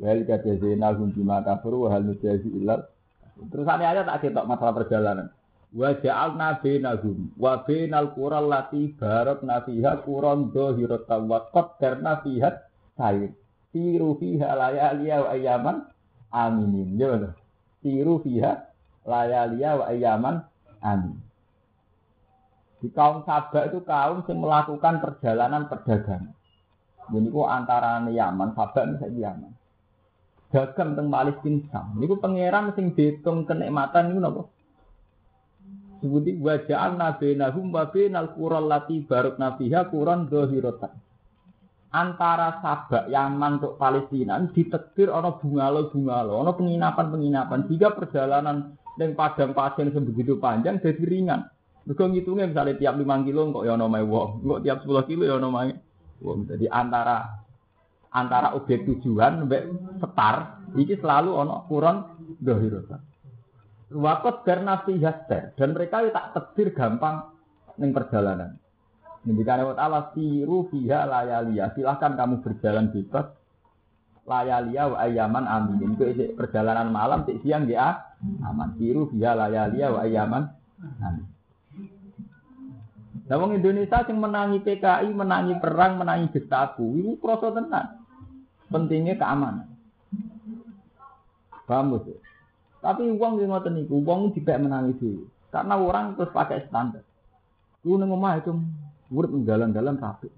Wal kadazina hum bima kafaru wa hal nujazi illal Terus ada ayat tak ketok masalah perjalanan. Wa ja'alna bainahum wa bainal qural lati barakna fiha quran dhahiratan wa qaddarna fiha sayr. Tiru fiha layaliya wa ayaman aminin. Ya benar. Tiru fiha layaliya wa ayaman amin. Di kaum Sabak itu kaum yang melakukan perjalanan perdagangan. Jadi itu antara Yaman, Sabak ini Yaman dagang teng Palestina Sam. Niku pangeran sing diitung kenikmatan niku napa? Sebuti waja'al nabinahum wa binal qural lati barakna fiha quran dhahiratan. Antara Sabak Yaman untuk Palestina ditetir ana bungalo-bungalo, ana penginapan-penginapan. Jika perjalanan yang padang pasir sebegitu panjang jadi ringan. Mergo ngitungnya misalnya tiap 5 kilo kok ya ana wong, kok tiap 10 kilo ya ana wong. Jadi antara antara objek tujuan sampai setar iki selalu ono kurang dohirota. Wakot bernafsi yaster dan mereka itu tak tedir gampang ning perjalanan. Ngendikan Allah Ta'ala siru fiha layalia. Silahkan kamu berjalan bebas layalia wa ayaman amin. Itu perjalanan malam cek siang dia aman. Siru fiha layalia wa ayaman amin. Nah, wong Indonesia yang menangi PKI, menangi perang, menangi Gestapo, ini kroso tenan. Pentingnya keamanan. Paham sih? Tapi uang yang ngoten niku, uang tidak menangi dulu. Karena orang terus pakai standar. Lu nang omah itu urip jalan-jalan rapi.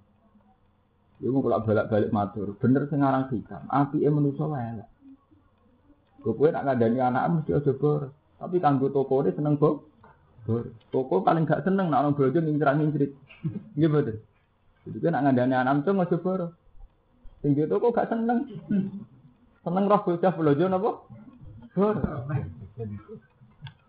Iku kalau balik-balik matur, bener sing aran hikam, apike manusa wae elek. Kowe nak ngandani anak mesti aja bor. Tapi kanggo toko ini seneng bor. Bor. Toko paling gak seneng nak orang bojo ngincrak-ngincrit. Nggih betul. Jadi kan nak ngandani anak itu aja bor. Sing toko gak seneng. Seneng roh bocah bojo napa? Bor.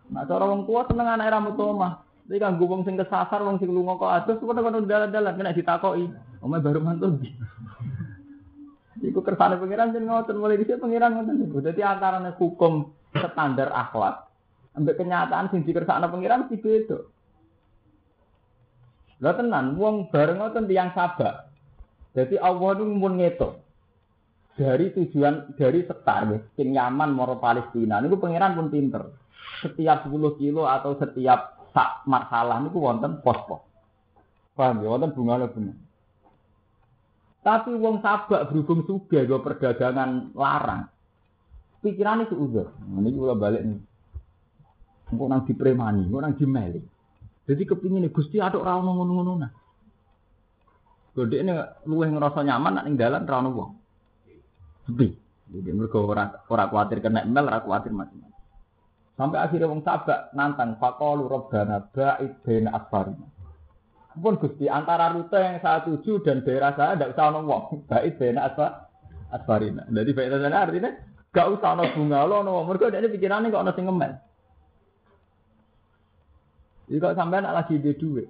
Nah, cara wong tua seneng anak rambut omah. Tapi kan wong sing kesasar, wong sing lunga kok adus, kok kono dalan-dalan kena ditakoki. Omah baru mantul. Iku kersane pangeran sing ngoten mulai dhisik pangeran ngoten niku. Dadi antarane hukum standar akhlak ambek kenyataan sing dikersakno pangeran mesti beda. Lah tenan wong bareng ngoten tiyang sabak. Jadi Allah itu mun ngetok dari tujuan dari sektar sing nyaman moro Palestina niku pangeran pun pinter. Setiap 10 kilo atau setiap sak masalah niku wonten pos-pos. Paham ya wonten bunga bunga. Tapi wong sabak berhubung suga go perdagangan larang. Pikirannya seuzur. Nah, ini juga balik nih. Engkau nang dipremani, engkau nang dimeli. Jadi kepingin gusti aduk rawon ngono-ngono nah. Ini luweh ngerasa nyaman nak ning dalan rawon wong. Sepi. Jadi mereka orang orang khawatir kena mel, orang khawatir macam-macam. Sampai akhirnya wong sabak nantang faqalu rabbana ba'id baina asfarina. Pun Gusti antara rute yang saya tuju dan daerah saya tidak usah ono wong. Ba'id baina asfar asfarina. Jadi baik sana artinya gak usah ono bunga lo ono wong. Mergo ini pikirannya kok ono sing ngemel. Jadi kalau sampai nak lagi di duit,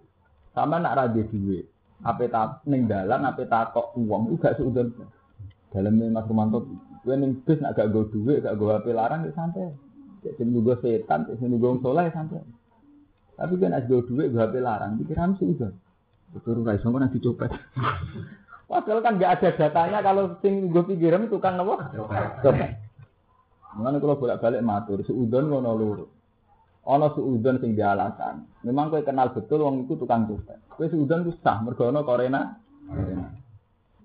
sampai nak rada duit, apa tak neng dalan, apa tak kok uang, itu gak seudon. Dalamnya Mas Romanto, gue neng bis nak gak gue duit, gak gue HP larang, itu santai. Sing nunggu setan, sing nunggu soleh santai. Tapi kan as gue duit gue HP larang, pikiran sih udah. Betul guys, sama nanti copet. Padahal kan nggak ada datanya kalau sing gue pikiran itu kan apa? Copet. Mengenai kalau bolak balik matur, seudon ngono luru. Ono seudon sing dialasan. Memang kowe kenal betul wong itu tukang copet. Kowe seudon ku sah mergo ono korena.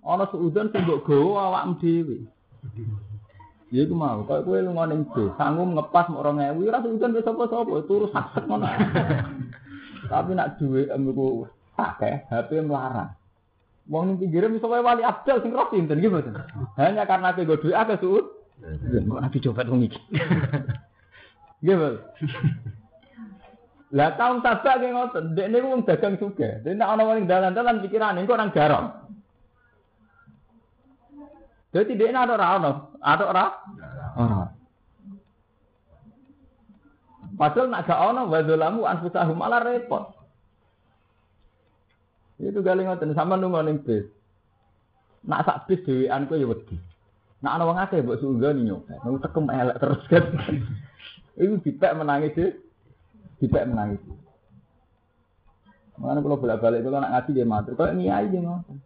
Ono seudon sing mbok gawa awakmu dhewe. Ya iku mau, kok kowe lunga ning bis, sanggup ngepas mok 2000, ora udan wis sapa-sapa, turu sak ngono. Tapi nak duwe emku akeh, HP melarang. Wong ning pinggire iso wae wali abdal sing roh sinten iki mboten. Hanya karena kowe duwe akeh suut. Kok ati coba wong iki. Nggih, Bos. Lah taun sabak ki ngoten, ndek niku wong dagang juga. Dene ana wong dalan-dalan pikirane engko nang garong. Jadi dia ada ora ono, ada ora? Ora. Padahal nak gak ono wadolamu anfusahum malah repot. Itu kali ngoten sama nunggu ning bis. Nak sak bis dhewean ku ya wedi. Nak ana wong akeh mbok sunggoni nyopet. Nang tekem elek terus kan. Iku dipek menangis sih. Dipek menangis. Mana kalau bolak-balik kalau nak ngaji dia matur, kalau ngiyai dia ngoten.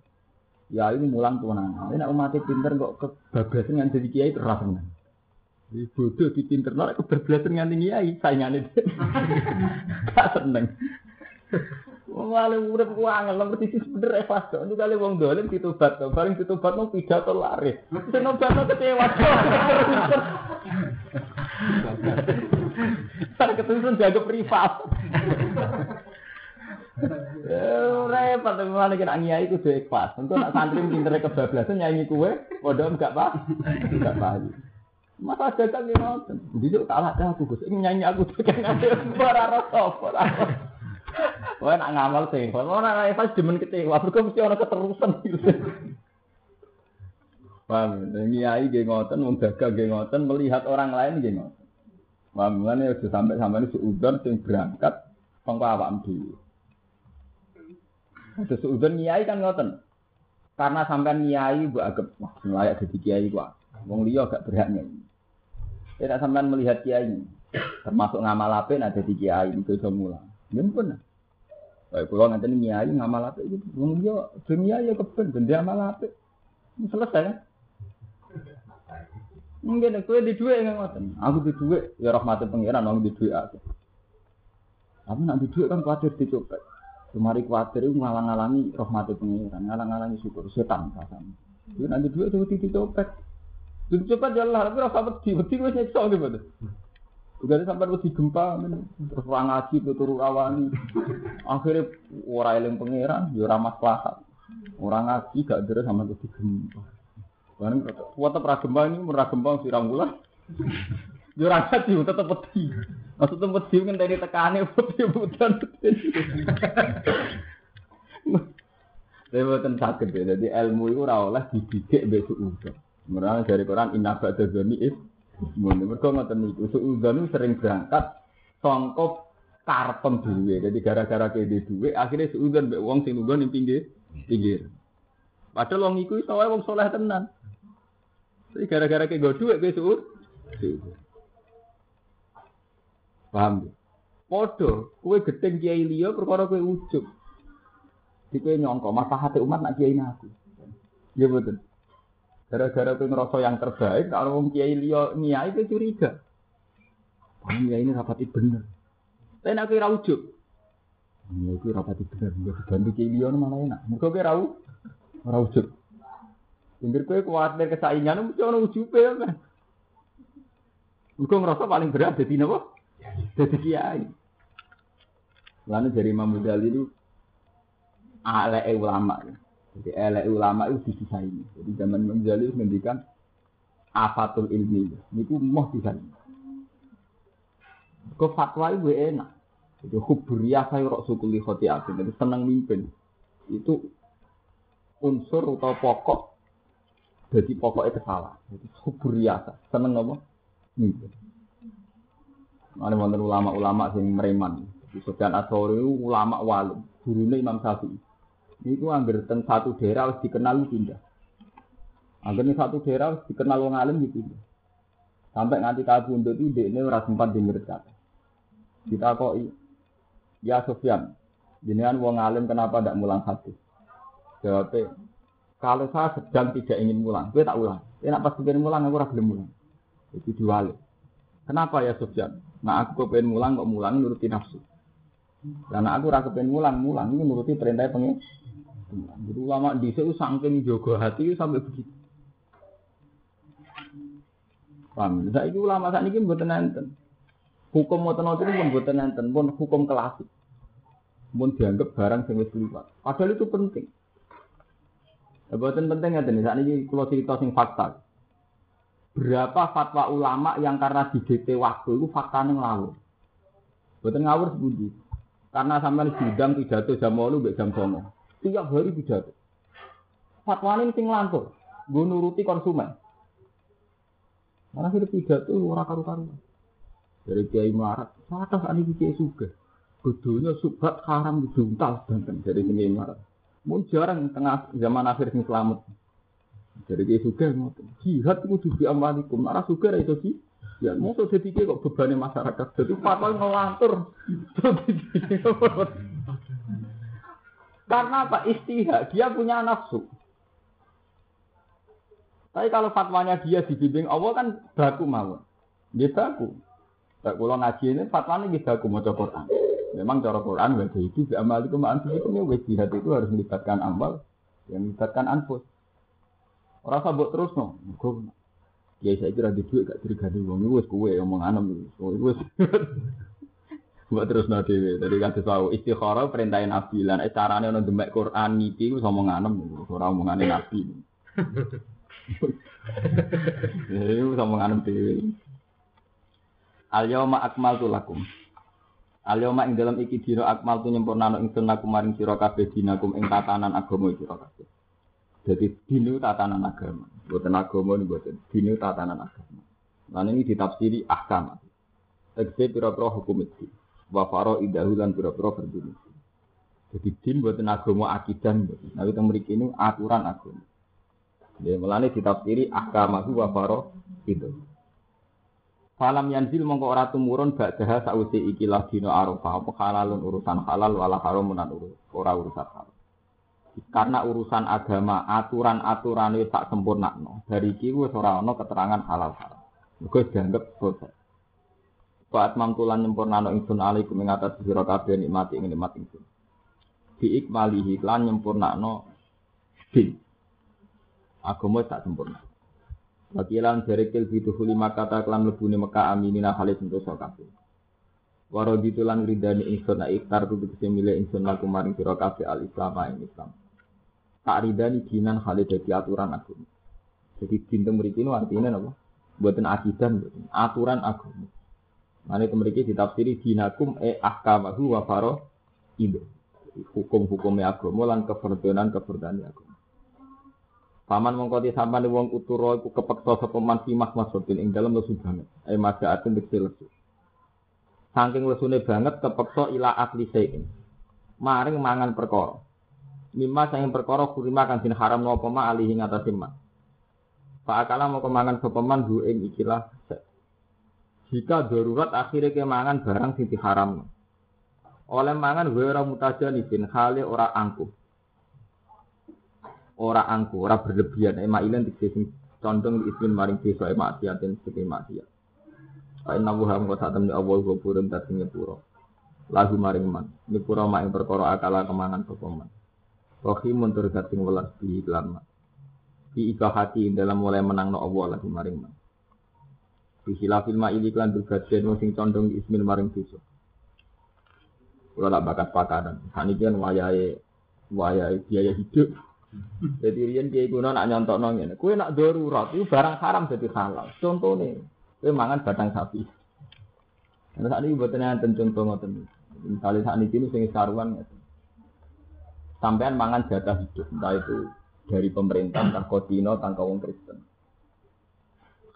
Ya ini mulang kewenangan. Ini umatnya pinter kok kebablasan yang jadi kiai seneng. Di bodoh di pinter nolak kebablasan tinggi kiai saingannya. Tak seneng. Malah urip ku angel nomor sisi bener ikhlas kok. Itu kali wong dolim ditobat kok. Bareng ditobat mau pidato lari. Sing nobatno kecewa. Tak ketusun jaga privat. Repot tapi malah kena nyai itu dua ikhlas. Untuk nak santri pinter kebablasan nyanyi kue, bodoh enggak pak, enggak paham. Masa dagang ini nonton, jadi kalah dah aku gus, ini nyanyi aku dagang ada rasa, suara. Wah nak ngamal sih, kalau orang ikhlas demen kecewa, berarti mesti orang keterusan gitu. Paham, nyai geng ngoten, wong melihat orang lain geng ngoten. Paham, ini sudah sampai sampai ini seudon sing berangkat, kongko awak dulu. Ada seudon nyai kan ngoten. Karena sampai nyai bu agak wah layak jadi kiai gua. Wong liya gak nyai. Tidak sampai melihat kiai. Termasuk ngamal apik nak dadi kiai itu iso mulang. Yen pun. Kayak kula ngenten kiai ngamal apik gitu. Wong yo dunia ya keben ben dia amal apik. Selesai kan? Mungkin kowe di dhuwit nggak ngoten. Aku di dhuwit ya rahmatin pangeran aku di dhuwit aku. Tapi nak di dhuwit kan kuatir dicopet. Kemari kuatir itu ngalang-alangi rahmatin pangeran, ngalang-alangi syukur setan rasane. Itu nanti dhuwit itu dicopet. Dicopet ya Allah, tapi rasa wedi, wedi wis nyekso gitu. Bukan sampai wedi gempa, terus orang ngaji, turu rawani. Akhirnya orang eling pangeran, ya ora maslahat. Orang ngaji gak deres sama wedi gempa. Barang kuat pra gempa ini ora gempa sirang bulan. Yo ora ngaji tetep wedi. Kan dari tekane wedi budan. Saya buatan sakit ya, jadi ilmu itu ora oleh dididik besok udah. Mereka dari Quran inna ba'da dzani is Mun mergo ngoten niku suudzon sering berangkat sangka karpem dhewe. Jadi gara-gara kene duwe akhirnya suudzon mbek wong sing lungguh ning pinggir pinggir. Padahal wong iku iso wae wong saleh tenan. Tapi gara-gara kene duwe kowe. Paham? Podo, kowe gedeng kiai liya perkara kowe ujug. Di kowe nyongko maslahate umat nak kiai aku. Ya betul. Gara-gara kowe ngerasa yang terbaik, kalau wong kiai liya niai kowe curiga. Wah, kiai ini rapati bener. Tapi nek kowe ra ujug. Ya kowe rapati bener, ya dibantu kiai liya malah enak. Mergo kowe ra ora ujug. Pinggir kowe kuwatir kesaingan mesti ono ujube kan. Mergo ngerasa paling berat dadi napa? Dadi kiai. Lalu dari Imam Ghazali itu ale ulama. Jadi elek ulama itu didesain. Jadi zaman Imam Ghazali mendikan afatul ilmi. Itu mau desain. Kau fatwa itu enak. Jadi huburiya saya rok sukuli khotiatin. Jadi senang mimpin. Itu unsur atau pokok. Jadi pokoknya kesalahan. Jadi huburiya senang apa? Mimpin. Ada wonten ulama-ulama sing mereman. Sufyan Atsori ulama walim. Gurunya Imam Syafi'i. Niku angger teng satu daerah harus dikenal pindah. Ning satu daerah harus dikenal wong alim gitu. Sampai nganti kabundut itu dekne ora sempat denger kata. Kita kok ya Sofyan, jenengan wong alim kenapa tidak mulang hadis? Jawabnya, kalau saya sedang tidak ingin mulang, gue tak ulang. Ya nak pas pengen mulang aku ora gelem mulang. Itu diwali. Kenapa ya Sofyan? Nah aku kepengen mulang kok mulang nuruti nafsu. Karena aku ora kepengen mulang, mulang ini nuruti perintah pengen. Jadi ulama di sini saking jogo hati sampai begitu. Paham? Saya itu ulama saat ini buat nenten. Hukum tenang itu pun buat nenten, pun hukum klasik. Pun dianggap barang yang wis. Padahal itu penting. Ya, buatan penting ya. Saat ini kalau cerita sing fakta. Berapa fatwa ulama yang karena didikte waktu itu faktanya ngawur. Buatan ngawur sebuti. Karena sampai bidang pidato jam 8 mbek jam 9 tiap hari pidato. Fatwa ini sing lantur, gue nuruti konsumen. Mana hidup pidato ora karu-karuan. Dari kiai marat, saat ini kiai suka. Bedunya subhat haram dijuntal banten dari kiai marat. Mun jarang tengah zaman akhir sing selamat. Dari kiai suka ngoten. Jihad itu di amalikum. Nara suka itu sih. Ya, mau jadi kok bebannya masyarakat. Jadi fatwa ngelantur. Karena apa? Istihad. Dia punya nafsu. Tapi kalau fatwanya dia dibimbing Allah kan baku mau. Dia baku. Kalau ngaji ini fatwanya dia baku mau Quran. Memang cara Quran wajah itu amal itu itu jihad itu harus melibatkan amal yang melibatkan anfus. Orang sabuk terus no. Ya saya kira di duit gak tergadi wong itu wis kowe ngomong anem wis Buat terus nanti, Tadi kata tahu istikharah perintahin nabi lan eh carane ono demek Quran niki ku ngomong anem ora omongane nabi. Eh ngomong anem dhewe. Al yauma akmaltu lakum. Al yauma ing dalam iki dina akmaltu nyempurnano ingsun lakum maring sira kabeh dinakum ing tatanan agama sira kabeh. Jadi dinu tatanan agama, buatan agama ini buatan dinu tatanan agama. Lan ini ditafsiri ahkam. Tegese pira-pira hukum itu wa faro idahu lan pira-pira berdiri. Jadi din buatan agama akidah mboten. Nah kita mriki ini aturan agama. Ya mulane ditafsiri ahkamahu wa faro itu. Falam yanzil mongko ora tumurun ba'daha sausi ikilah dina Arafah apa halalun urusan halal wala haramun ora urusan halal. Karena urusan agama, aturan-aturan itu tak sempurna. No. Dari ora ana keterangan halal haram. Mergo dianggap selesai. Fa'at mamtulan nyempurnano ingsun alaikum ing atas sira kabeh nikmati nikmat ingsun. Bi ikmalihi lan nyempurnano din. Agama tak sempurna. Wakilan dari kil biduhuli maka taklan lebuni Mekah aminina kali sentosa kabeh. Waro ditulan ridani ingsun na iktar kudu kesemile ingsun laku maring al Islam ing Islam. Tak ridani dinan kali dadi aturan agama. Jadi dinten mriki nu artinya apa? Buatan akidah, buatan aturan agama. Mana itu memiliki ditafsiri dinakum e ahkamahu wa faro ido. Hukum-hukumnya agama lan keberdonan agama. Paman mongko di sampan wong uturo iku kepeksa sapa man simah maksudin ing dalem lesu banget. E madaatin dikse lesu. Saking lesune banget kepeksa ila akli sein. Maring mangan perkara. Mimma sayang perkara kurima kang haram napa ma alihi ngatasi ma. Pak akala mau kemangan sopeman bu ing ikilah. Jika darurat akhirnya kemangan barang sing diharam. Oleh mangan gue mutajan izin hale ora angkuh. Ora angkuh, ora berlebihan. Ema ilan dikisih condong ismin maring desa ema asiatin segi maksiat. Fa inna wuha mengko satem ni Allah gopurun dadi nyepuro. Lagu maring man. Nyepuro mak ing perkara akala kemangan sopeman. Rohimun tur sing welas di iklan Di hati dalam mulai menang no Allah lagi maring man. Di hilafil ma'ili klan bergajian sing condong ismil maring besok. Kalau tak bakat pakanan. Hani kan wayai wayai biaya hidup. Jadi rian dia guna nak nyontok nongin. Kue nak darurat itu barang haram jadi halal. Contoh nih, kue mangan batang sapi. Nah, saat ini buatnya contoh ngoten. Misalnya saat ini sing saruan sampean mangan jatah hidup entah itu dari pemerintah entah kodino entah kaum Kristen.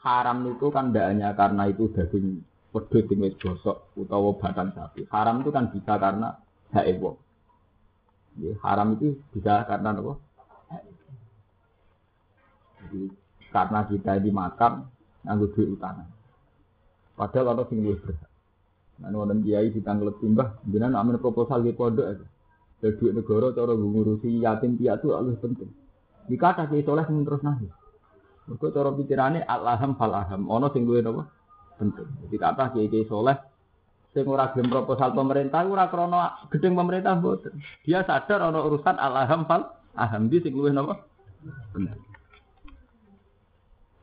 Haram itu kan tidak hanya karena itu daging wedhus sing wis gosok utawa batang sapi. Haram itu kan bisa karena hak wong. Ya, haram itu bisa karena apa? Jadi karena kita dimakan nganggo duit utang. Padahal ada sing luwih berhak. Nah, nonton kiai ditanggal timbah, jangan amin proposal di pondok aja. Dari duit negara cara ngurusi yatim piatu lebih penting. Jika kiai soleh terus nahi. Mergo cara pikirane alham fal aham. Ono sing luwih napa? Penting. Jadi kata kiai soleh sing ora gelem proposal pemerintah ora krana gedeng pemerintah mboten. Dia sadar ono urusan alham fal aham di sing luwih napa?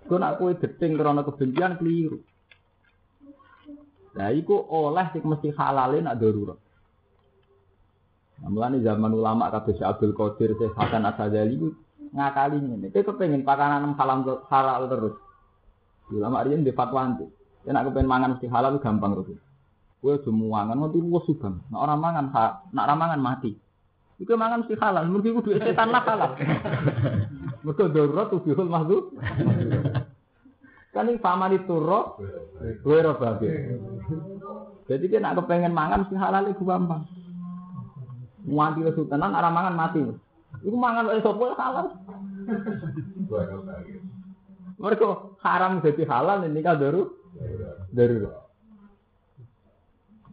Kau nak kue gedeng krana kebencian keliru. Nah, iku oleh sing mesti halalin nak darurat. Nah, zaman ulama kabeh Abdul Qadir, Syekh Hasan Asadzali itu ngakali ini. Dia kepengen pakanan halal halal terus. Ulama riyen di fatwa nanti. Dia nak kepengen mangan mesti halal itu gampang terus. Gue semua mangan nanti gue suka. Nak orang mangan, nak orang mangan mati. Iku mangan mesti halal, mesti kudu setan lah halal. Mergo darurat tuh bihul mahdu. Kan ini paman itu roh, gue roh Jadi dia nak kepengen mangan mesti halal itu gampang. Muanti lesu tenan arah mangan mati. Iku mangan oleh sapa halal. Mereka haram jadi halal ini kan daru daru.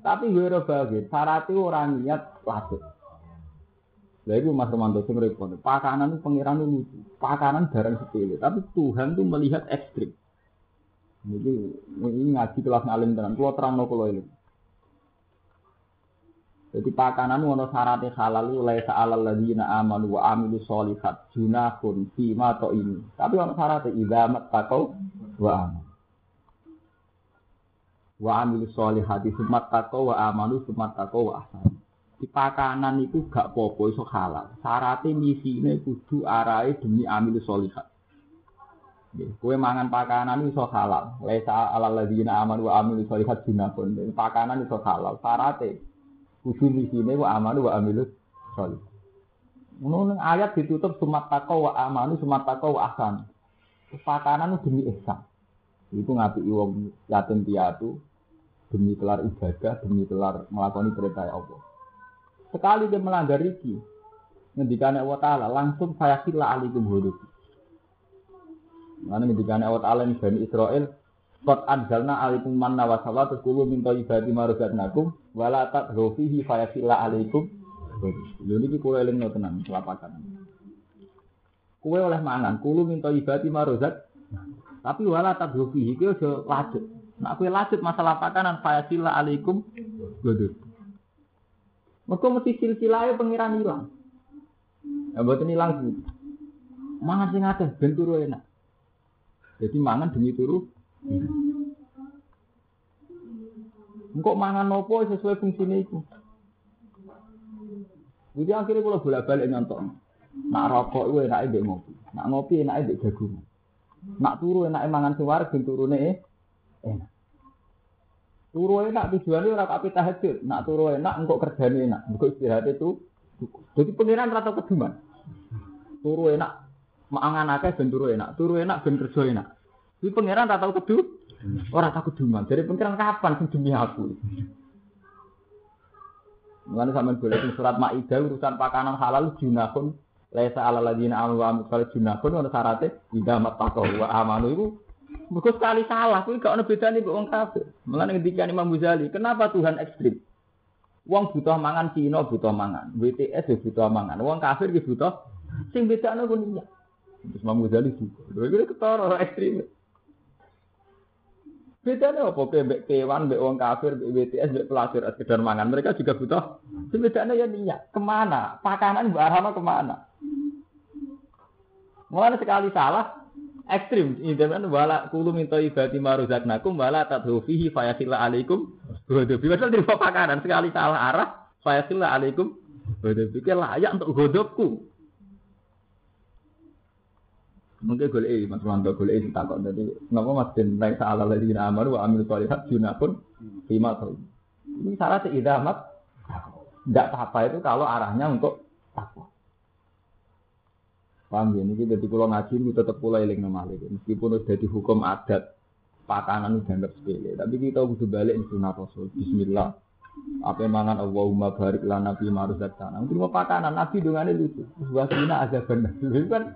Tapi gue bagi syaratnya orang niat latih. Lha iku Mas Romanto sing repot. Pakanan itu pangeran lucu. Pakanan barang sepele, tapi Tuhan tuh melihat ekstrim. Jadi ini ngaji kelas ngalim tenan. Kulo terangno kulo ini. Jadi pakanan ono syaratnya halal itu laisa alal ladina amanu wa amilu sholihat junahun fima to ini. Tapi ono syaratnya idza mattaqau wa amanu. Wa amilu sholihati sumat taqau wa amanu sumat taqau wa ahsan. Di pakanan itu gak popo iso halal. Syaratnya misine kudu arahe demi amilu sholihat. Kue mangan pakanan itu halal. Laisa alal ladina amanu wa amilu sholihat junahun. Pakanan itu halal. Syaratnya Kudu misine wa amanu wa amilus sholih. Ngono ayat ditutup sumat taqwa wa amanu sumat taqwa wa ahsan. Pakanan demi ihsan. Itu ngapi wong yatim piatu demi kelar ibadah, demi kelar melakoni perintah Allah. Sekali dia melanggar iki, ngendikane Allah Ta'ala langsung saya kira alikum huduki. Mana ngendikane Allah Ta'ala Bani Israel Qad anzalna alaikum manna wa salwa terus kulo minta ibadi maruzatnakum wala tadghu fihi fayasilla alaikum. Lho niki kulo elingno tenan kelapakan. Kuwe oleh mangan, kulo minta ibadi maruzat tapi wala tadghu fihi ki aja lanjut. Nak kowe lanjut masalah pakanan fayasilla alaikum. Waduh. Mergo mesti silsilahe pengiran ilang. Ya mboten ilang sih. Mangan sing akeh ben turu enak. Jadi mangan demi turu. Engkok mangan nopo sesuai fungsinya itu. Jadi akhirnya kalau bolak balik nyontok. Nak rokok itu enaknya mbek ngopi. Nak ngopi enaknya mbek jagung. Nak turu enaknya mangan suar ben turune eh, enak. Turu enak tujuannya ora kape tahajud. Nak turu enak engkok kerjane enak. Engkok istirahat itu. Jadi pengiran rata keduman. Turu enak mangan akeh ben turu enak. Turu enak ben kerja enak. Kuwi pangeran ora tau kedu. Ora tau keduman. Jadi pangeran kapan sing demi aku? Mulane sampean golek ing surat Maidah urusan pakanan halal junahun laisa alal ladina amanu wa amil junahun ono syaratnya ida mattaqwa wa amanu iku mergo sekali salah kuwi gak ono bedane kok wong kafir. Mulane ngendikan Imam Ghazali, kenapa Tuhan ekstrim? Wong butuh mangan Cina butuh mangan, BTS ya butuh mangan, wong kafir ki butuh sing bedane ku niat. Terus Imam Ghazali juga. Lha iki ketara ekstrim. Bedanya apa? Mbek kewan, mbek wong kafir, mbek BTS, mbek pelacur, sekedar mangan. Mereka juga butuh. Bedanya ya niat. Ke mana? Pakanan mbak Arhama ke mana? Mulai sekali salah, ekstrim. Ini kan wala kulu minta ibadi maruzaknakum wala tadhu fihi fayasilla alaikum. Godobi. Padahal dari pakanan sekali salah arah, fayasilla alaikum. Godobi. layak untuk godobku. Mungkin golek iki Mas Wanto golek iki takok dadi napa Mas den naik salah lagi amar wa amil sholihat junapun lima tahun. Ini syarat idamat tidak apa itu kalau arahnya untuk takwa. Paham ya? Ini jadi pulau ngaji itu tetap pulau eling nomalik. Meskipun udah di hukum adat pakanan itu dianggap sepele. Tapi kita butuh balik di sunat rasul. Bismillah. Apa mangan Allahumma barik lana fi maruzaqtana. Terima pakanan Nabi dongane lucu. Wasina ada benar. Itu kan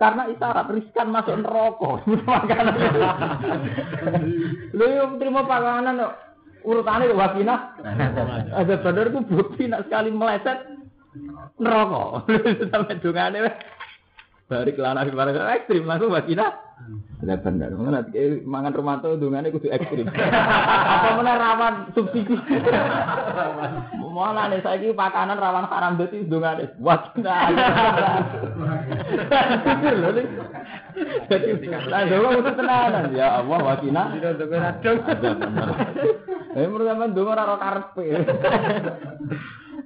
karena isyarat riskan masuk neraka. Makanan. Lho yo terima pakanan kok urutane kok wakina. Ada bener ku bukti nak sekali meleset neraka. Sampai dongane Barik lana fi ekstrim langsung wakina. Ada bener. Mana mangan rumah tuh dongane kudu ekstrim. Apa mana rawan subsidi. Malah nih saya pakanan rawan haram berarti dongane wakina. Jadi, dongo mesti tenanan. Ya Allah. Ada bener. Eh, menurut sampean dongo ora karepe.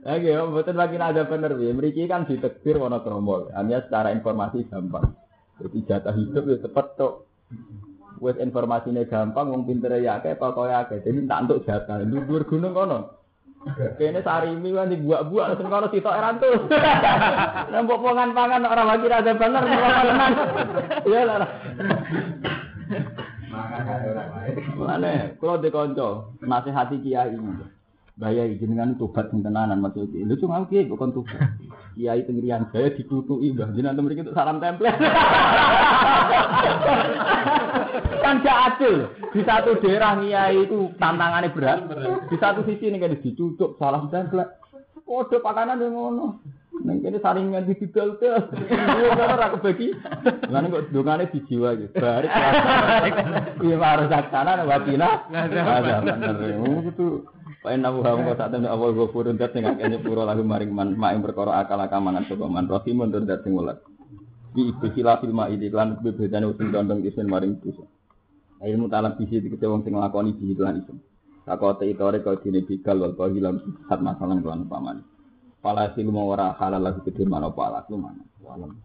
Oke, mboten lagi ada bener ya. Mriki kan ditekbir wono kromo. Hanya secara informasi gampang. Jadi jatah hidup ya cepet tok. Wes informasinya gampang, wong pintere ya akeh, pokoke akeh. Jadi tak untuk jatah. Dhuwur gunung kono. Kene sarimi kan dibuak-buak terus kono sitok erantus. Nembok pongan pangan ora lagi ada bener tenan. Iya lah. Mana? Kalau dikonco, nasihati kiai ini. Bayai jenengan tobat tenanan maksud iki. Lho cuma kiai kok tobat. Kiai tengirian saya ditutuki Mbah jenengan mriki untuk salam tempel. kan gak adil. Di satu daerah kiai itu tantangannya berat. Di satu sisi ini kan dicucuk salam tempel. Kode pakanan yang ngono. Neng kene saringan di didol ke. Ora kebagi. Lan kok dongane dijiwa iki. Barik. Iya harus saksana watina. Ada bener. Itu Wa inna hu hawa kota temen awal ghafurun dat sing akeh nyepuro lagu maring man maing perkara akal akamangan sapa man rahimun tur dat sing welas. Bi ibtila fil ma'idi lan bebedane sing dondong isin maring dosa. Ilmu talam bisi dikete wong sing nglakoni bisi lan isin. Takote itore kau dine bigal wal bahilam sat masalah kelan paman. Pala silmu ora halal lagi gede mana pala lu mana. Walam.